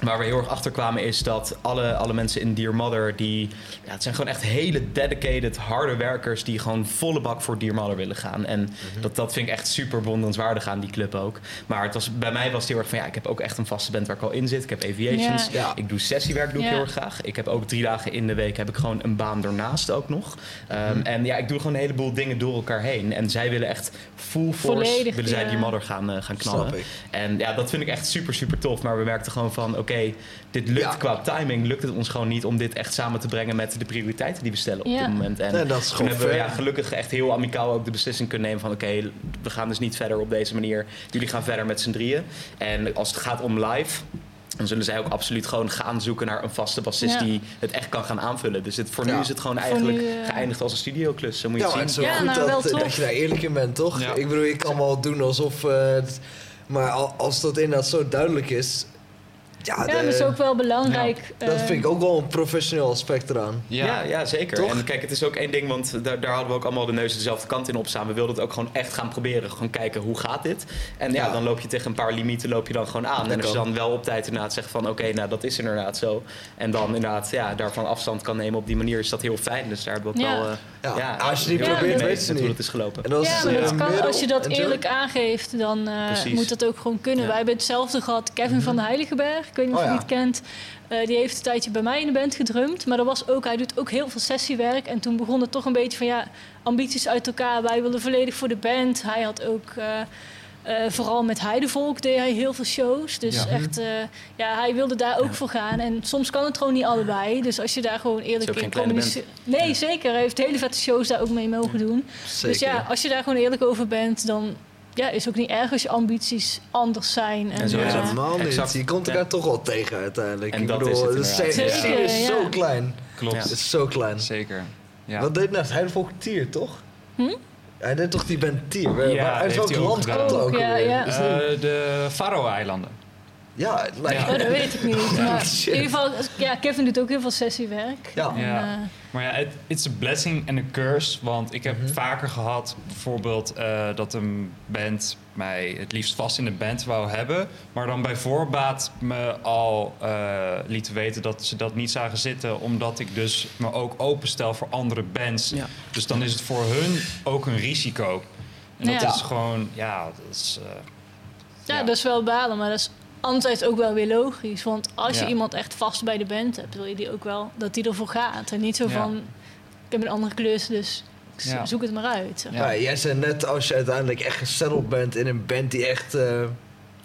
Waar we heel erg achter kwamen is dat alle, alle mensen in Dear Mother, die, ja, het zijn gewoon echt hele dedicated, harde werkers die gewoon volle bak voor Dear Mother willen gaan. En dat, dat vind ik echt super bewonderenswaardig aan die club ook. Maar het was, bij mij was het heel erg van ja, ik heb ook echt een vaste band waar ik al in zit. Ik heb aviations, Ja. Ja. ik doe sessiewerk doe ik heel erg graag. Ik heb ook drie dagen in de week heb ik gewoon een baan ernaast ook nog. Ehm, En ja, ik doe gewoon een heleboel dingen door elkaar heen. En zij willen echt full force, Volledig, willen zij ja. Dear Mother gaan, eh, gaan knallen. En ja, dat vind ik echt super, super tof. Maar we merkten gewoon van, oké, dit lukt Ja. qua timing, lukt het ons gewoon niet om dit echt samen te brengen met de prioriteiten die we stellen op Ja. dit moment. En Nee, dat is toen gewoon hebben we ja, gelukkig echt heel amicaal ook de beslissing kunnen nemen van, oké, we gaan dus niet verder op deze manier. Jullie gaan verder met z'n drieën. En als het gaat om live, dan zullen zij ook absoluut gewoon gaan zoeken naar een vaste bassist Ja. die het echt kan gaan aanvullen. Dus het, voor Ja. nu is het gewoon eigenlijk nu, eh, geëindigd als een studioklus. Zo moet je Ja, het zien. is Ja, goed nou, dat, je daar eerlijk in bent, toch? Ja. Ik bedoel, ik kan wel doen alsof... eh, maar al- als dat inderdaad zo duidelijk is... Ja, Ja, de- dat is ook wel belangrijk. dat eh, vind ik ook wel een professioneel aspect eraan. Ja, ja, zeker. Toch? En kijk, het is ook één ding, want daar, daar hadden we ook allemaal de neus dezelfde kant in opstaan. We wilden het ook gewoon echt gaan proberen. Gewoon kijken, hoe gaat dit? En ja, Ja. dan loop je tegen een paar limieten loop je dan gewoon aan. Dat en als je dan wel op tijd inderdaad zegt van, oké, nou dat is inderdaad zo. En dan inderdaad, ja, daarvan afstand kan nemen op die manier is dat heel fijn. Dus daar hebben we ook Ja. wel, eh, Ja, ja, als je het niet heel probeert, mee weet je met hoe niet. het is gelopen. En dat Ja, maar eh, dat kan, als je dat eerlijk aangeeft, dan eh, moet dat ook gewoon kunnen. Ja. Wij hebben hetzelfde gehad. Kevin van de Heiligenberg, ik weet niet of Oh, je ja. die kent. Eh, die heeft een tijdje bij mij in de band gedrumd. Maar dat was ook, hij doet ook heel veel sessiewerk. En toen begon het toch een beetje van ja, ambities uit elkaar. Wij wilden volledig voor de band. Hij had ook. eh, eh, vooral met Heidevolk deed hij heel veel shows. Dus Ja. echt, eh, ja, hij wilde daar ook voor gaan. En soms kan het gewoon niet allebei. Dus als je daar gewoon eerlijk in communiceert. Nee, zeker. Hij heeft hele vette shows daar ook mee mogen doen. Zeker. Dus ja, als je daar gewoon eerlijk over bent, dan ja, is ook niet erg als je ambities anders zijn. En, En zo is eh, het. helemaal niet. Exact. Je komt Ja. elkaar toch wel tegen uiteindelijk. En ik dat bedoel, is het de scene- is ja. zo klein. Klopt. Ja. Het is zo klein. Zeker. Ja. Wat deed nou? Hij volgt Tier, toch? Hm? Hij deed toch die band Tier? Ja, uit heeft welk land komt ook Ook, ja, ja. Eh, de Faroe-eilanden. Ja, het lijkt Oh, dat weet ik niet. (laughs) Maar in ieder geval, ja, Kevin doet ook heel veel sessiewerk. Ja. En, Ja. eh, Maar ja, het it's a blessing and a curse. Want ik heb vaker gehad, bijvoorbeeld, eh, dat een band mij het liefst vast in de band wou hebben. Maar dan bij voorbaat me al eh lieten weten dat ze dat niet zagen zitten. Omdat ik dus me ook openstel voor andere bands. Ja. Dus dan is het voor hun ook een risico. En dat Ja. is gewoon, ja, dat is... eh, ja, Ja. dat is wel balen, maar dat is anderzijds ook wel weer logisch. Want als je iemand echt vast bij de band hebt, wil je die ook wel dat die ervoor gaat. En niet zo Ja. van, ik heb een andere klus, dus ik z- Ja. zoek het maar uit. zeg Ja. Ja, jij zei net als je uiteindelijk echt gesetteld bent in een band die echt, eh,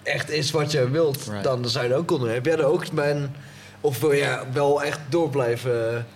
echt is wat je wilt, Right. dan zou je dat ook kunnen. Heb jij er ook bij of wil je wel echt door blijven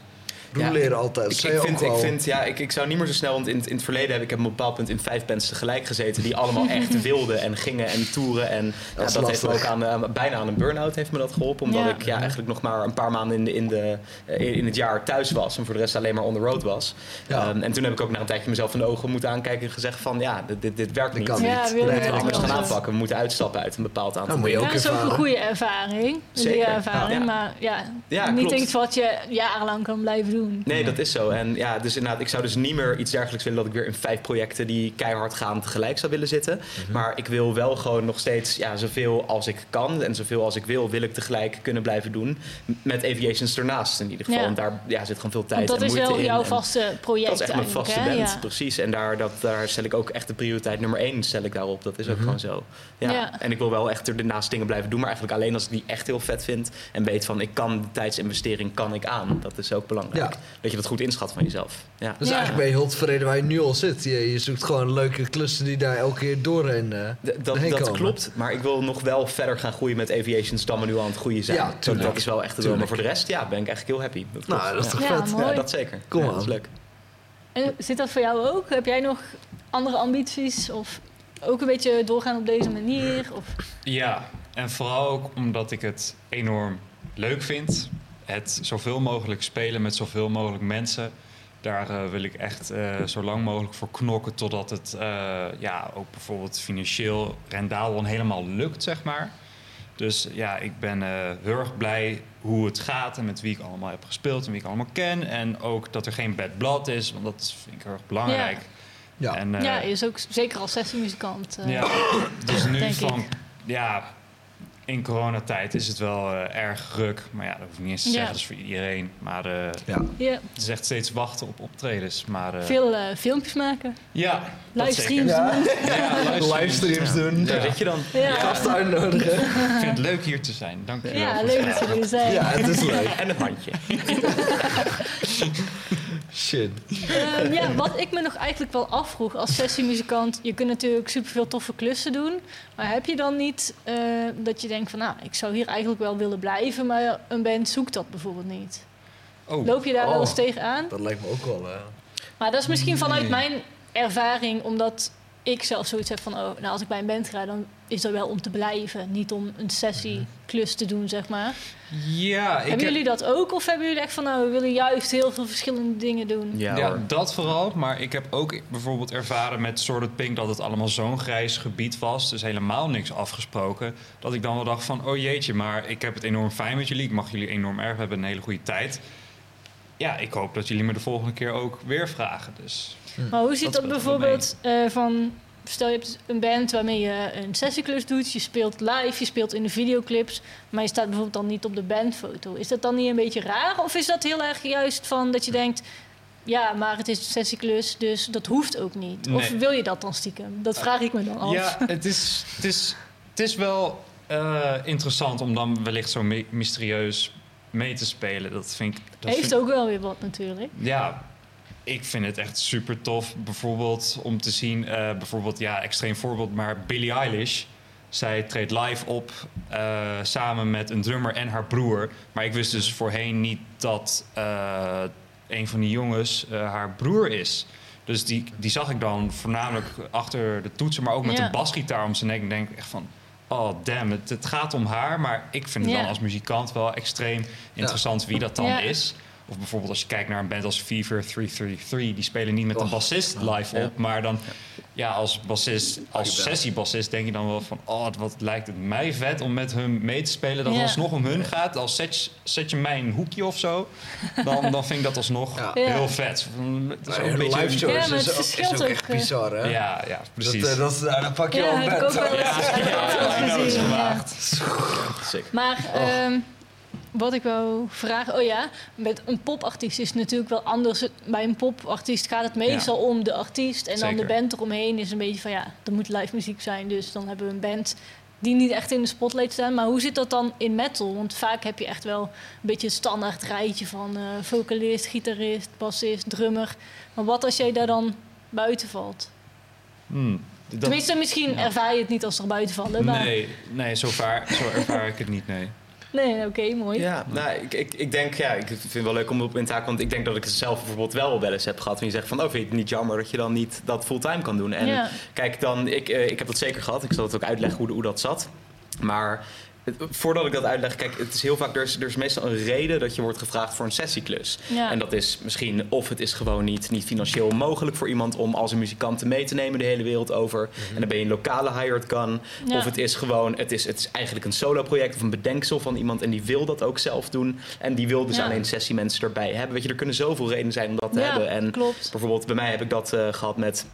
roleren altijd? Ik, ik, vind, ik, vind, ja, ik, ik zou niet meer zo snel, want in, het- in het verleden heb ik op een bepaald punt in vijf bands tegelijk gezeten die allemaal echt (laughs) wilden en gingen en toeren. En ja, dat heeft me ook aan, eh, bijna aan een burn-out heeft me dat geholpen, omdat Ja. ik ja, eigenlijk nog maar een paar maanden in, de, in, de, eh, in het jaar thuis was en voor de rest alleen maar on the road was. Ja. Ehm, en toen heb ik ook na een tijdje mezelf van de ogen moeten aankijken en gezegd van ja, dit, dit, dit werkt niet. kan We Ja, niet. wel moeten kan gaan aanpakken, we moeten uitstappen uit een bepaald aantal Ja, dat is ook een goede ervaring. Een Zeker, leerervaring, ja. maar ja, Ja, niet klopt. iets wat je jarenlang kan blijven doen. Nee, dat is zo. En ja, dus inderdaad, ik zou dus niet meer iets dergelijks willen dat ik weer in vijf projecten die keihard gaan tegelijk zou willen zitten. Mhm. Maar ik wil wel gewoon nog steeds ja, zoveel als ik kan en zoveel als ik wil, wil ik tegelijk kunnen blijven doen. Met aviations ernaast in ieder geval. Ja. En daar ja, zit gewoon veel tijd Want dat en is moeite wel in. jouw En vaste project dat is echt mijn vaste hè? band, Ja. precies. En daar, dat, daar stel ik ook echt de prioriteit nummer één stel ik daarop. Dat is ook Mhm. gewoon zo. Ja. Ja. En ik wil wel echt ernaast dingen blijven doen, maar eigenlijk alleen als ik die echt heel vet vind. En weet van, ik kan de tijdsinvestering kan ik aan. Dat is ook belangrijk. Ja. Dat je dat goed inschat van jezelf. Ja. Dus Ja. eigenlijk ben je heel tevreden waar je nu al zit. Je, je zoekt gewoon leuke klussen die daar elke keer doorheen, eh D- dat heen dat komen. klopt, maar ik wil nog wel verder gaan groeien met aviations dan we nu aan het groeien zijn. Ja, dat is wel echt het doel. Maar voor de rest ja, ben ik eigenlijk heel happy. Dat Nou, dat is toch Ja, vet? mooi. Ja, dat zeker. Kom dat is leuk. En zit dat voor jou ook? Heb jij nog andere ambities? Of ook een beetje doorgaan op deze manier? Of... Ja, en vooral ook omdat ik het enorm leuk vind. Het zoveel mogelijk spelen met zoveel mogelijk mensen. Daar eh, wil ik echt eh, zo lang mogelijk voor knokken totdat het eh, ja, ook bijvoorbeeld financieel rendabel en helemaal lukt, zeg maar. Dus ja, ik ben eh, heel erg blij hoe het gaat en met wie ik allemaal heb gespeeld en wie ik allemaal ken. En ook dat er geen bad blood is, want dat vind ik heel erg belangrijk. Ja. En, eh, ja, je is ook zeker als sessiemuzikant. ja, (clears throat) dus nu denk van, ik. ja, in coronatijd is het wel eh, erg ruk. Maar ja, dat hoef ik niet eens te Ja. zeggen, dat is voor iedereen. Maar eh, Ja. Ja, het is echt steeds wachten op optredens. Maar eh, veel eh, filmpjes maken, ja, dat livestreams doen. Ja, Livestreams Ja. doen. Ja. zit je dan. Ja, Gasten uitnodigen. Ik vind het leuk hier te zijn. Dank je wel. ja leuk dat jullie er zijn. Ja, het is leuk. En het handje. (laughs) Shit. Ehm, ja, wat ik me nog eigenlijk wel afvroeg als sessiemuzikant, je kunt natuurlijk superveel toffe klussen doen, maar heb je dan niet eh, dat je denkt van, nou, ik zou hier eigenlijk wel willen blijven, maar een band zoekt dat bijvoorbeeld niet. Oh, Loop je daar wel Oh. eens tegenaan? Dat lijkt me ook wel. eh, Maar dat is misschien vanuit Nee. mijn ervaring, omdat ik zelf zoiets heb van, oh, nou, als ik bij een band ga, dan is dat wel om te blijven, niet om een sessieklus te doen, zeg maar. ja, ik hebben heb- jullie dat ook, of hebben jullie echt van, nou, we willen juist heel veel verschillende dingen doen? Ja, dat vooral. Maar ik heb ook bijvoorbeeld ervaren met Sorted Pink dat het allemaal zo'n grijs gebied was. Dus helemaal niks afgesproken. Dat ik dan wel dacht van, oh jeetje, maar ik heb het enorm fijn met jullie. Ik mag jullie enorm erg. We hebben een hele goede tijd. Ja, ik hoop dat jullie me de volgende keer ook weer vragen. Dus Maar hoe ziet Dat bijvoorbeeld eh, van... Stel je hebt een band waarmee je een sessieklus doet. Je speelt live, je speelt in de videoclips. Maar je staat bijvoorbeeld dan niet op de bandfoto. Is dat dan niet een beetje raar? Of is dat heel erg juist van dat je denkt... Ja, maar het is een sessieklus, dus dat hoeft ook niet. Of wil je dat dan stiekem? Dat vraag ik me dan af. ja, het is, het is, het is wel eh, interessant om dan wellicht zo mysterieus mee te spelen. Dat vind ik... Dat Heeft vind- ook wel weer wat natuurlijk. Ja, ik vind het echt super tof. Bijvoorbeeld om te zien, eh, bijvoorbeeld, ja, extreem voorbeeld, maar Billie Eilish. Zij treedt live op eh, samen met een drummer en haar broer. Maar ik wist dus voorheen niet dat eh, een van die jongens haar broer is. Dus die, die zag ik dan voornamelijk achter de toetsen, maar ook met Ja. een basgitaar om zijn nek. Ik denk echt van, oh damn, het, het gaat om haar. Maar ik vind het Ja. dan als muzikant wel extreem interessant wie dat dan Ja. is. Of bijvoorbeeld als je kijkt naar een band als Fever 333, die spelen niet met een bassist live Ja. op, maar dan ja, als bassist, als sessiebassist denk je dan wel van... oh, wat lijkt het mij vet om met hun mee te spelen. Dat Ja. het alsnog om hun gaat. Als zet je, zet je mij een hoekje of zo... dan, dan vind ik dat alsnog Ja. heel vet. Het is ook een beetje... live shows Ja, maar is, het ook, is echt eh, bizar, hè? Ja, ja, precies. Dat, eh, dat, dan pak je Ja, al eens Ja, het is. Sick. Maar ehm, wat ik wou vragen, oh ja, met een popartiest is het natuurlijk wel anders. Bij een popartiest gaat het meestal om de artiest en dan de band eromheen is een beetje van ja, er moet live muziek zijn, dus dan hebben we een band die niet echt in de spotlight staan. Maar hoe zit dat dan in metal? Want vaak heb je echt wel een beetje het standaard rijtje van eh, vocalist, gitarist, bassist, drummer. Maar wat als jij daar dan buiten valt? Hmm, dat- Tenminste, misschien ervaar je het niet als er buiten vallen. Maar... Nee, nee zo, vaar, zo ervaar ik het niet, nee. Nee, oké, mooi. Ja, nou, ik, ik, ik denk, ja, ik vind het wel leuk om op in te haken, want ik denk dat ik het zelf bijvoorbeeld wel wel eens heb gehad. En je zegt van, oh, vind je het niet jammer dat je dan niet dat fulltime kan doen? En Ja. kijk, dan, ik, eh, ik heb dat zeker gehad. Ik zal het ook uitleggen hoe, hoe dat zat. Maar het- voordat ik dat uitleg, kijk, het is heel vaak, er is, er is meestal een reden dat je wordt gevraagd voor een sessieklus. Ja. En dat is misschien, of het is gewoon niet, niet financieel mogelijk voor iemand om als een muzikant mee te nemen de hele wereld over. En dan ben je een lokale hired gun. Ja. Of het is gewoon, het is, het is eigenlijk een solo project of een bedenksel van iemand en die wil dat ook zelf doen. En die wil dus Ja. alleen sessiemensen erbij hebben. Weet je, er kunnen zoveel redenen zijn om dat te Ja, hebben. En klopt. bijvoorbeeld bij mij heb ik dat eh, gehad met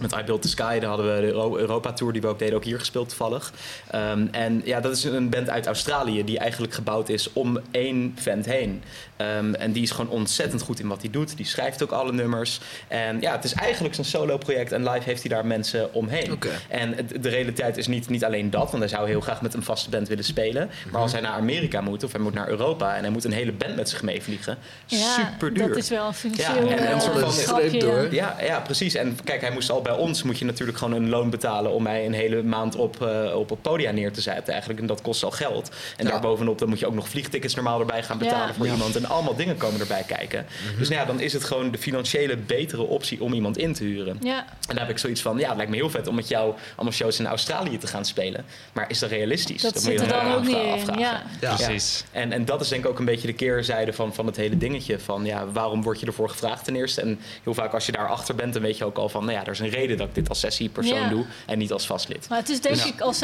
met I Built the Sky, daar hadden we de Euro- Europa Tour die we ook deden, ook hier gespeeld toevallig. Ehm, en ja, dat is een band uit Australië die eigenlijk gebouwd is om één vent heen. Ehm, en die is gewoon ontzettend goed in wat hij doet. Die schrijft ook alle nummers. En ja, het is eigenlijk zijn solo project en live heeft hij daar mensen omheen. Oké. En de realiteit is niet, niet alleen dat, want hij zou heel graag met een vaste band willen spelen. Maar als hij naar Amerika moet of hij moet naar Europa en hij moet een hele band met zich meevliegen, Ja, super duur. dat is wel een Ja, financieel en- en streep ja. door. ja, ja, precies. En kijk, hij moest al bij ons moet je natuurlijk gewoon een loon betalen om mij een hele maand op, eh, op het podia neer te zetten. Eigenlijk. En dat kost al geld. En Ja. daarbovenop dan moet je ook nog vliegtickets normaal erbij gaan betalen Ja. voor iemand. En allemaal dingen komen erbij kijken. Dus nou ja, dan is het gewoon de financiële betere optie om iemand in te huren. Ja, En daar heb ik zoiets van, ja, het lijkt me heel vet om met jou allemaal shows in Australië te gaan spelen. Maar is dat realistisch? dat moet zit je er dan ook niet in. afvragen. Ja. Ja. Precies. En, en dat is denk ik ook een beetje de keerzijde van, van het hele dingetje. Van ja, waarom word je ervoor gevraagd ten eerste? En heel vaak als je daarachter bent, dan weet je ook al van... nou ja, er is een reden dat ik dit als sessiepersoon Ja. doe en niet als vastlid. Maar het is denk Ja. ik als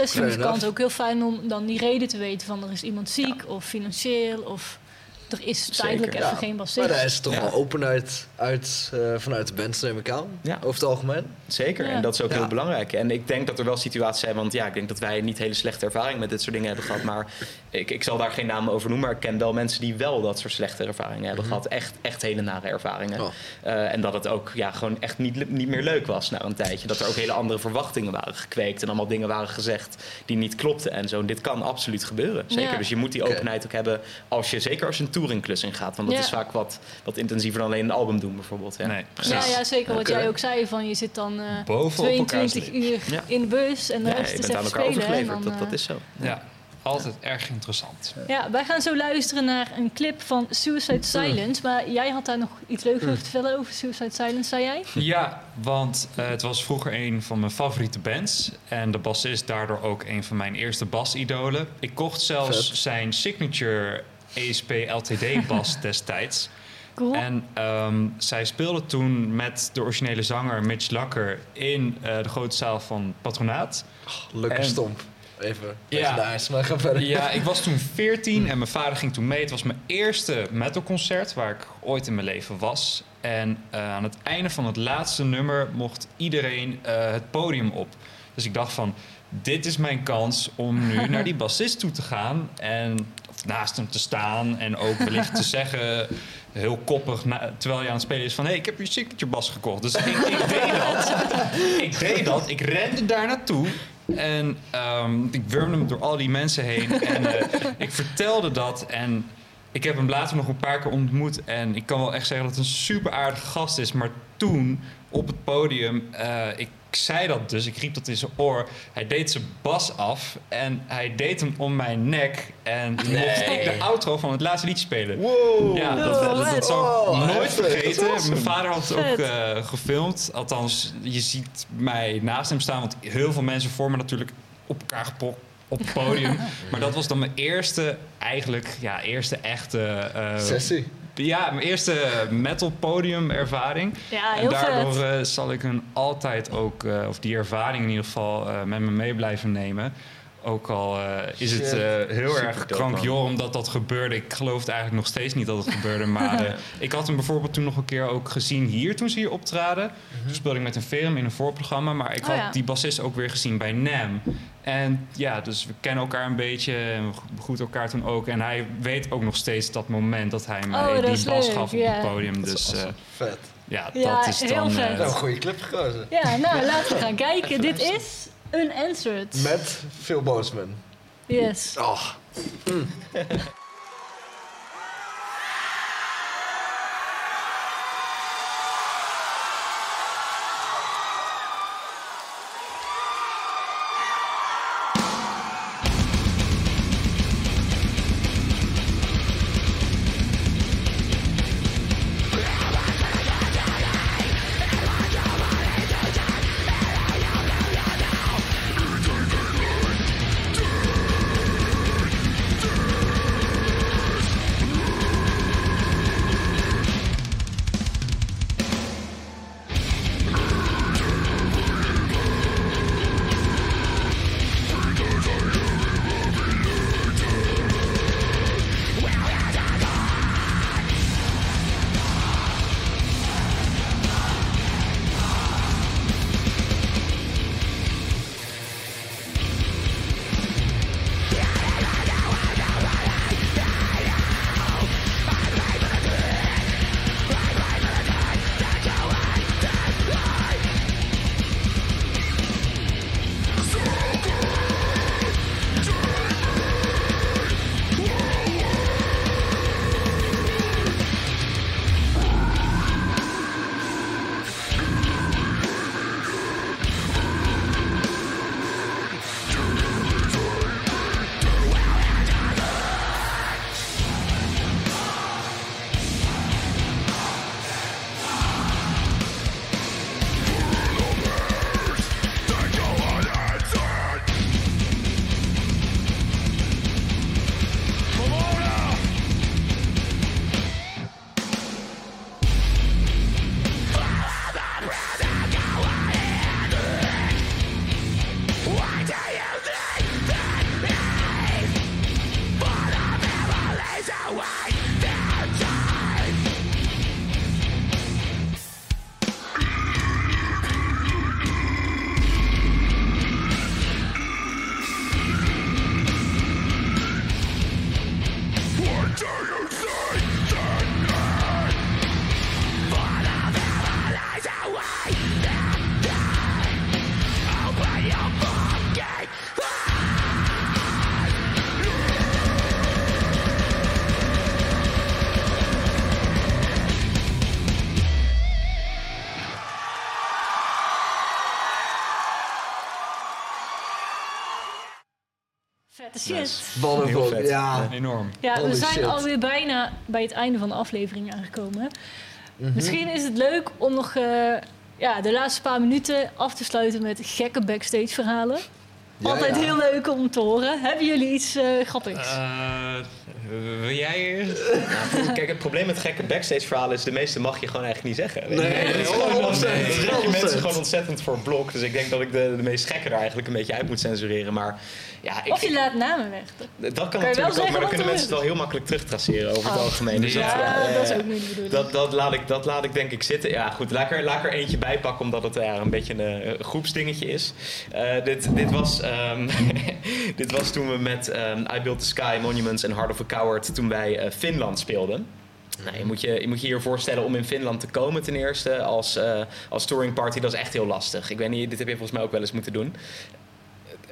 ook heel fijn om dan die reden te weten van er is iemand ziek of financieel of er is tijdelijk even Ja. geen Maar bassist. daar is het toch Ja. wel openheid uit, eh, vanuit de band, neem ik aan. Ja. Over het algemeen. Zeker, Ja. en dat is ook Ja. heel belangrijk. En ik denk dat er wel situaties zijn, want ja, ik denk dat wij niet hele slechte ervaring met dit soort dingen hebben gehad. Maar ik, ik zal daar geen namen over noemen, maar ik ken wel mensen die wel dat soort slechte ervaringen hebben gehad. Echt, echt hele nare ervaringen. Oh. Eh, en dat het ook ja, gewoon echt niet, niet meer leuk was na een tijdje. Dat er ook hele andere verwachtingen waren gekweekt en allemaal dingen waren gezegd die niet klopten en zo. En dit kan absoluut gebeuren. Zeker. Ja. Dus je moet die openheid ook hebben als je, zeker als je een touringklus ingaat. Want dat Ja. is vaak wat, wat intensiever dan alleen een album doen bijvoorbeeld. Ja. Nee, precies. ja, ja, zeker. Wat jij ook zei, van je zit dan eh, Bovenop elkaars 22 leven. uur Ja. in de bus en de Ja, rest je is bent aan elkaar spelen. en overgeleverd, dan, dat, dat eh, is zo. Ja, altijd erg interessant. Ja, wij gaan zo luisteren naar een clip van Suicide Silence. Maar jij had daar nog iets leuks over te vertellen over Suicide Silence, zei jij? Ja, want eh, het was vroeger een van mijn favoriete bands. En de bassist daardoor ook een van mijn eerste basidolen. Ik kocht zelfs Vet. zijn signature ESP LTD bas (laughs) destijds. Cool. En ehm, zij speelde toen met de originele zanger Mitch Lakker in eh, de grote zaal van Patronaat. Leuke En- stomp. Even Ja. legendarisch, maar ga verder. Ja, ik was toen (laughs) 14 en mijn vader ging toen mee. Het was mijn eerste metalconcert waar ik ooit in mijn leven was. En eh, aan het einde van het laatste nummer mocht iedereen eh, het podium op. Dus ik dacht van, dit is mijn kans om nu (laughs) naar die bassist toe te gaan. En naast hem te staan en ook wellicht te (laughs) zeggen... Heel koppig, na- terwijl je aan het spelen is van... hé, hey, ik heb je signature bas gekocht. Dus ik, ik deed dat. (laughs) Ik deed dat. Ik rende daar naartoe. En ehm, ik wurmde hem door al die mensen heen. En eh, ik vertelde dat. En ik heb hem later nog een paar keer ontmoet. En ik kan wel echt zeggen dat het een super aardige gast is. Maar toen op het podium, eh, ik zei dat dus, ik riep dat in zijn oor. Hij deed zijn bas af en hij deed hem om mijn nek. En toen mocht ik de outro van het laatste liedje spelen. Wow. Ja, dat, dat, dat, dat zal ik Oh, nooit heftig. vergeten. Mijn vader had het ook eh, gefilmd. Althans, je ziet mij naast hem staan. Want heel veel mensen voor me natuurlijk op elkaar gepokt op het podium. (laughs) maar dat was dan mijn eerste, eigenlijk, ja, eerste echte... eh, Sessie. Ja, mijn eerste metal podium ervaring. Ja, en daardoor vet. eh, zal ik hun altijd ook, eh, of die ervaring in ieder geval, eh, met me mee blijven nemen. Ook al eh, is het eh, heel Super erg dope, krankjoh omdat dat gebeurde. Ik geloof het eigenlijk nog steeds niet dat het gebeurde. (laughs) Maar eh, ik had hem bijvoorbeeld toen nog een keer ook gezien hier, toen ze hier optraden. Toen speelde ik met een film in een voorprogramma. Maar ik Oh had ja. die bassist ook weer gezien bij NAM. En ja, dus we kennen elkaar een beetje. En we begroeten elkaar toen ook. En hij weet ook nog steeds dat moment dat hij mij Oh, die bas leuk, gaf op het podium. Dat is Dus eh. Vet. ja, Ja, dat is heel dan... vet. eh, Nou, goede clip gekozen. Ja, nou, (laughs) laten we gaan kijken. Dit is Unanswered. Met Phil Boseman. Yes. Oh. (laughs) shit. Heel vet. ja. Enorm. Ja, we zijn shit. alweer bijna bij het einde van de aflevering aangekomen. Mhm. Misschien is het leuk om nog eh, ja, de laatste paar minuten af te sluiten met gekke backstage verhalen. Ja, Altijd ja. heel leuk om te horen. Hebben jullie iets eh, grappigs? Eh, wil jij eerst? Nou, kijk, het probleem met gekke backstage verhalen is... de meeste mag je gewoon eigenlijk niet zeggen. Nee, dat is nee, gewoon dan- 100%, dan leg je 100%. mensen gewoon ontzettend voor blok. Dus ik denk dat ik de, de meest gekke daar eigenlijk een beetje uit moet censureren. Maar ja, ik, of je laat namen weg. dat kan Kan je wel natuurlijk ook, zeggen maar dan kunnen mensen het wel heel makkelijk terugtraceren over het Oh. algemeen. Dus Ja, eh, dat is ook niet de bedoeling. Dat, dat, laat ik, dat laat ik denk ik zitten. Ja, goed. Laat ik er, laat ik er eentje bij pakken, omdat het ja, een beetje een eh, groepsdingetje is. Eh, dit, dit, was, ehm, (laughs) dit was toen we met ehm, I Built the Sky, Monuments en Heart of a Coward... toen wij eh, Finland speelden. Nou, je, moet je, je moet je hier voorstellen om in Finland te komen ten eerste als, eh als touring party. Dat is echt heel lastig. Ik weet niet, dit heb je volgens mij ook wel eens moeten doen.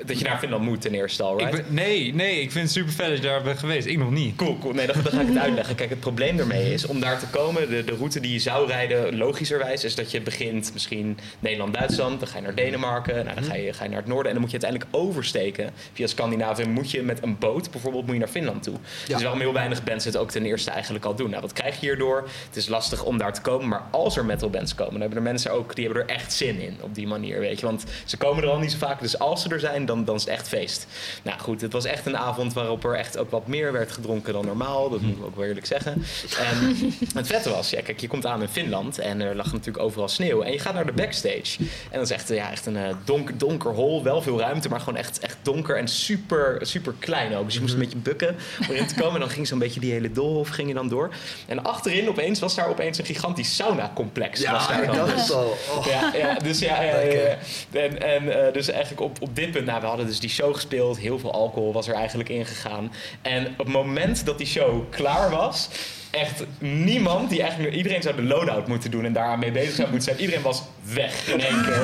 Dat je naar Finland moet ten eerste al, Ik right? ben, nee, nee, ik vind het super vet dat je daar bent geweest. Ik nog niet. Cool, cool. Nee, dan, dan ga ik het uitleggen. Kijk, het probleem daarmee is, om daar te komen, de, de route die je zou rijden, logischerwijs, is dat je begint misschien Nederland-Duitsland, dan ga je naar Denemarken, nou, dan ga je, ga je naar het noorden en dan moet je uiteindelijk oversteken. Via Scandinavië moet je met een boot, bijvoorbeeld, moet je naar Finland toe. Dus waarom heel weinig bands het ook ten eerste eigenlijk al doen. Nou, wat krijg je hierdoor? Het is lastig om daar te komen, maar als er metal bands komen, dan hebben er mensen ook, die hebben er echt zin in, op die manier, weet je. Want ze komen er al niet zo vaak, dus als ze er zijn, dan, dan is het echt feest. Nou goed, het was echt een avond waarop er echt ook wat meer werd gedronken dan normaal. Dat moet ik ook wel eerlijk zeggen. En (laughs) het vette was, ja, kijk, je komt aan in Finland en er lag natuurlijk overal sneeuw. En je gaat naar de backstage. En dat is echt, ja, echt een eh, donker, donker hol, wel veel ruimte, maar gewoon echt, echt donker en super, super klein ook. Dus je moest een beetje bukken om erin te komen. En dan ging zo'n beetje die hele doolhof ging je dan door. En achterin opeens was daar opeens een gigantisch sauna-complex. Ja, was daar dan. dat is al... oh. Ja, ja, dus ja, ja, ja, Lekker. ja. En, en eh, dus eigenlijk op, op dit punt, nou, we hadden dus die show gespeeld, heel veel alcohol was er eigenlijk ingegaan. En op het moment dat die show klaar was, echt niemand die eigenlijk, iedereen zou de loadout moeten doen en daar mee bezig zou moeten zijn. Iedereen was weg in één keer.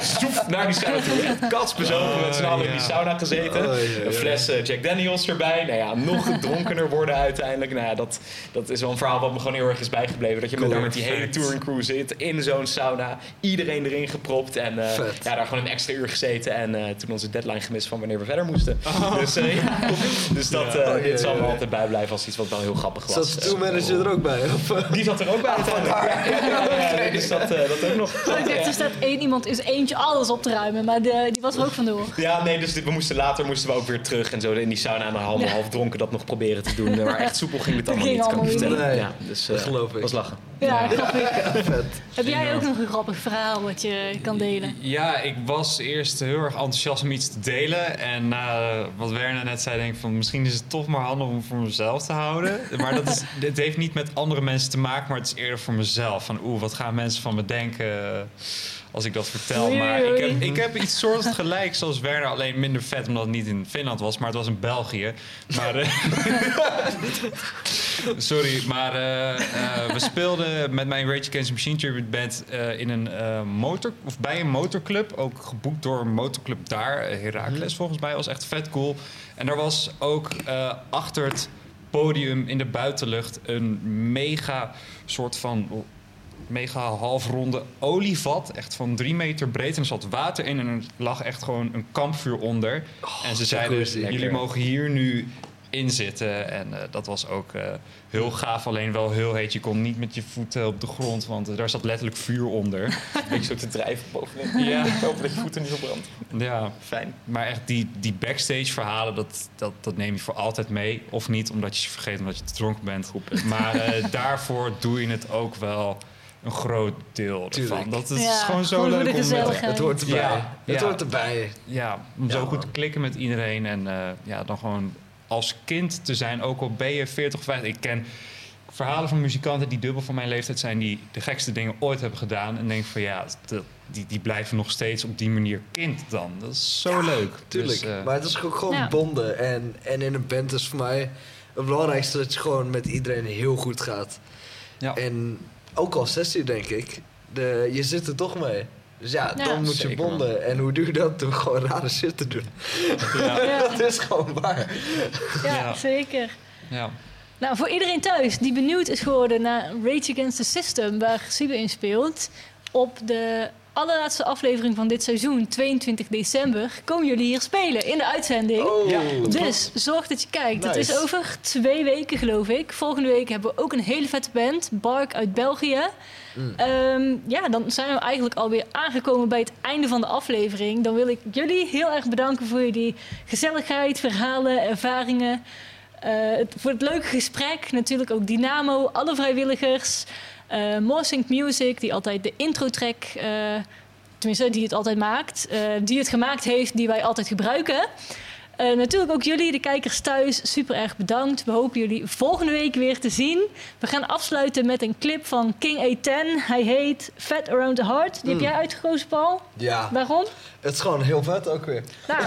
(laughs) Zoef naar die sauna toe. Echt katsbezopen met z'n allen in die sauna gezeten. Oh. Een fles eh, Jack Daniels erbij. Nou ja, nog dronkener worden uiteindelijk. Nou ja, dat, dat is wel een verhaal wat me gewoon heel erg is bijgebleven. Dat je met, daar met die hele touring crew zit in zo'n sauna. Iedereen erin gepropt. En eh, ja, daar gewoon een extra uur gezeten. En eh, toen onze deadline gemist van wanneer we verder moesten. Dus, eh, ja. (laughs) dus dat, Oh, dit zal me altijd bijblijven als iets wat wel heel grappig was. De tourmanager er ook bij? Of, eh? Die zat er ook bij. Ja, ja, ja, ja, nee, dus dat, eh, dat ook nog. Ik dacht, er staat één iemand is eentje alles op te ruimen, maar de, die was er ook vandoor. Ja, nee, dus we moesten later moesten we ook weer terug en zo in die sauna en half, half dronken dat nog proberen te doen. (laughs) Maar echt soepel ging het allemaal ging niet, kan ik vertellen. niet. Ja, dus eh, Dat geloof ik. was lachen. Ja, grappig. (laughs) Vet. Heb jij ook nog een grappig verhaal wat je kan delen? Ja, ik was eerst heel erg enthousiast om iets te delen. En na wat Werner net zei, denk ik van misschien is het toch maar handig om voor mezelf te houden. Maar dat is, dit heeft niet met andere mensen te maken, maar het is eerder voor mezelf. Van oeh, wat gaan mensen van me denken eh, als ik dat vertel. Maar ik heb, ik heb iets soortgelijks zoals Werner, alleen minder vet omdat het niet in Finland was, maar het was in België. Maar, eh, (laughs) Sorry, maar eh, we speelden met mijn Rage Against the Machine Tribute Band in een motor, of bij een motorclub. Ook geboekt door een motorclub daar. Heracles volgens mij was echt vet cool. En er was ook achter het podium in de buitenlucht een mega soort van mega halfronde olievat. Echt van drie meter breed. En er zat water in en er lag echt gewoon een kampvuur onder. en ze zeiden, jullie mogen hier nu in zitten. En eh, dat was ook eh, heel gaaf. Alleen wel heel heet. Je kon niet met je voeten op de grond, want eh, daar zat letterlijk vuur onder. (laughs) Beetje zo te drijven bovenin. (laughs) Ja. Hopen dat je voeten niet opbrandt. ja, Fijn. maar echt die, die backstage verhalen, dat, dat, dat neem je voor altijd mee. Of niet, omdat je ze vergeet omdat je te dronken bent. Maar eh, (laughs) daarvoor doe je het ook wel een groot deel ervan. Tuurlijk. Dat is Ja, gewoon zo leuk om met. Het hoort erbij. Ja, Het ja. hoort erbij. ja, om zo goed te klikken met iedereen. En eh, ja, dan gewoon als kind te zijn, ook al ben je 40 of 50. Ik ken verhalen van muzikanten die dubbel van mijn leeftijd zijn... die de gekste dingen ooit hebben gedaan. En denk van ja, dat, die, die blijven nog steeds op die manier kind dan. Dat is zo leuk. Tuurlijk. Dus, maar het is ook gewoon Ja. bonden. En, en in een band is voor mij het belangrijkste dat je gewoon met iedereen heel goed gaat. ja. En ook al sessie, denk ik. De, je zit er toch mee. Dus ja, Ja, dan moet je zeker, bonden. En hoe doe je dat? Door gewoon rare shit te doen. (laughs) Ja, dat is gewoon waar. ja, Ja. zeker. ja. Nou, voor iedereen thuis die benieuwd is geworden naar Rage Against the System, waar Sibe in speelt, op de allerlaatste aflevering van dit seizoen, 22 december, komen jullie hier spelen in de uitzending. Oh, Ja, Dus zorg dat je kijkt. Het is over twee weken, geloof ik. Volgende week hebben we ook een hele vette band, Bark uit België. Mm. Ehm, ja, dan zijn we eigenlijk alweer aangekomen bij het einde van de aflevering. Dan wil ik jullie heel erg bedanken voor jullie gezelligheid, verhalen, ervaringen. Eh, voor het leuke gesprek. Natuurlijk ook Dynamo, alle vrijwilligers. eh Morsink Music, die altijd de intro-track, eh, tenminste die het altijd maakt, die het gemaakt heeft, die wij altijd gebruiken. Eh, natuurlijk ook jullie, de kijkers thuis, super erg bedankt. We hopen jullie volgende week weer te zien. We gaan afsluiten met een clip van King A10. Hij heet Fat Around the Heart. Die heb jij uitgekozen, Paul. Ja, Waarom? het is gewoon heel vet ook weer. Nou, (laughs)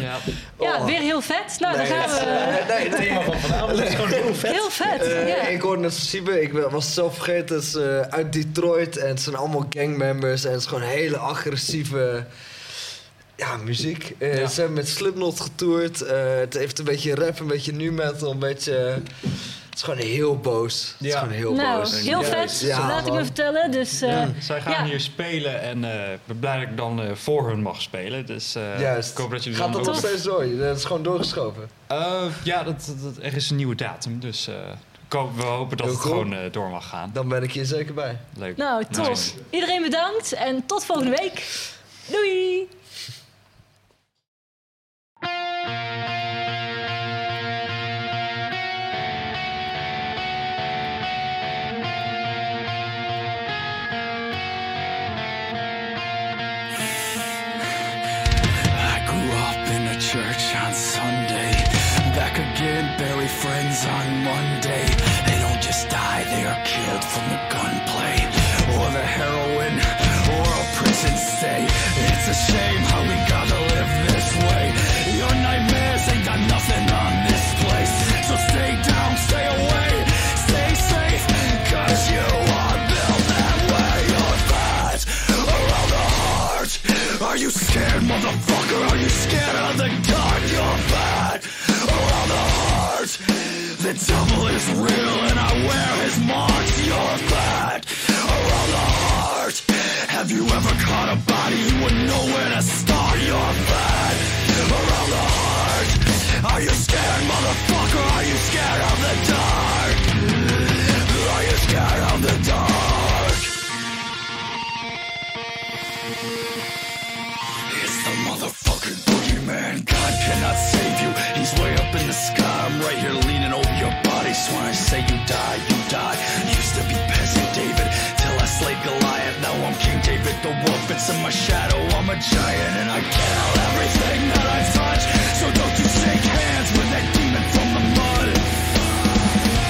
ja. ja, Oh. weer heel vet. Nou, Nee, dan gaan we... het- nee, Het thema van vanavond is gewoon heel vet. Heel vet, Eh, ja. Ik hoorde net van Siebe, ik was het zelf vergeten. Het is eh, uit Detroit en het zijn allemaal gangmembers. En het is gewoon hele agressieve ja, muziek. Eh, Ja. Ze hebben met Slipknot getoerd. Eh, het heeft een beetje rap, een beetje nu metal, een beetje... het is gewoon heel boos. Het is Ja. gewoon heel Nou, boos. heel vet, Ja, laat ik me vertellen. Dus, eh, Zij gaan ja. hier spelen en eh, ik ben blij dat ik dan eh, voor hun mag spelen. Dus eh, Juist. ik hoop dat jullie Gaat dat ook- nog steeds door? Dat is gewoon doorgeschoven. Eh, ja, dat, er is een nieuwe datum, dus eh, we hopen dat het gewoon eh, door mag gaan. Dan ben ik hier zeker bij. Leuk. nou, tof. Nice. Iedereen bedankt en tot volgende week. Doei! on Monday. They don't just die, they are killed from the The devil is real and I wear his marks. You're bad around the heart. Have you ever caught a body you wouldn't know where to start? You're bad around the heart. Are you scared, motherfucker? Are you scared of the dark? Are you scared of the dark? God cannot save you. He's way up in the sky. I'm right here leaning over your body. So when I say you die, you die. Used to be peasant David till I slayed Goliath. Now I'm King David the wolf. It's in my shadow. I'm a giant and I kill everything that I touch. So don't you shake hands with that demon from the mud.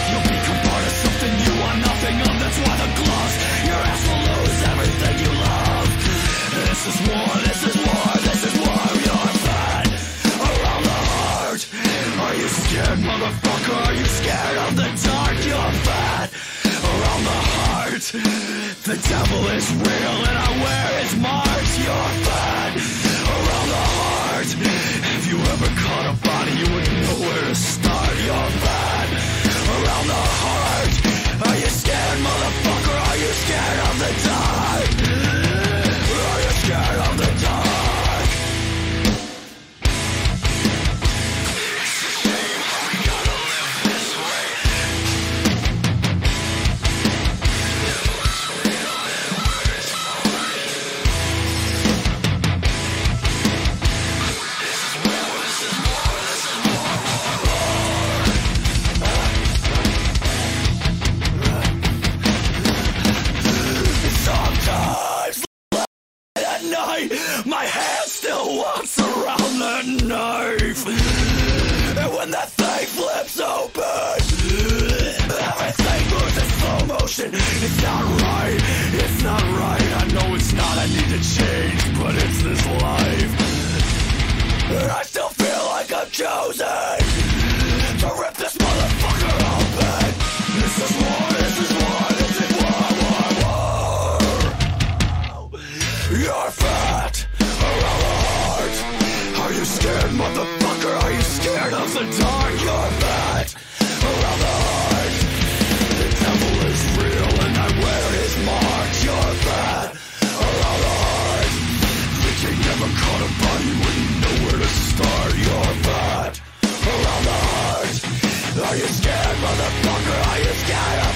You'll become part of something you want nothing of. That's why the gloves. Your ass will lose everything you love. This is war, this is war, scared, motherfucker? Are you scared of the dark? You're fat around the heart. The devil is real and I wear his marks. You're bad around the heart. Have you ever caught a body you wouldn't know where to start? You're bad around the heart. Are you scared, motherfucker? Are you scared of the dark? When that thing flips open, everything moves in slow motion. It's not right, it's not right. I know it's not, I need to change, but it's this life. And I still feel like I'm chosen to rip this motherfucker open. This is war, the dark? You're fat around the heart. The devil is real and I wear his mark. You're fat around the heart. The king never caught a body, wouldn't know where to start. You're fat around the heart. Are you scared, motherfucker? Are you scared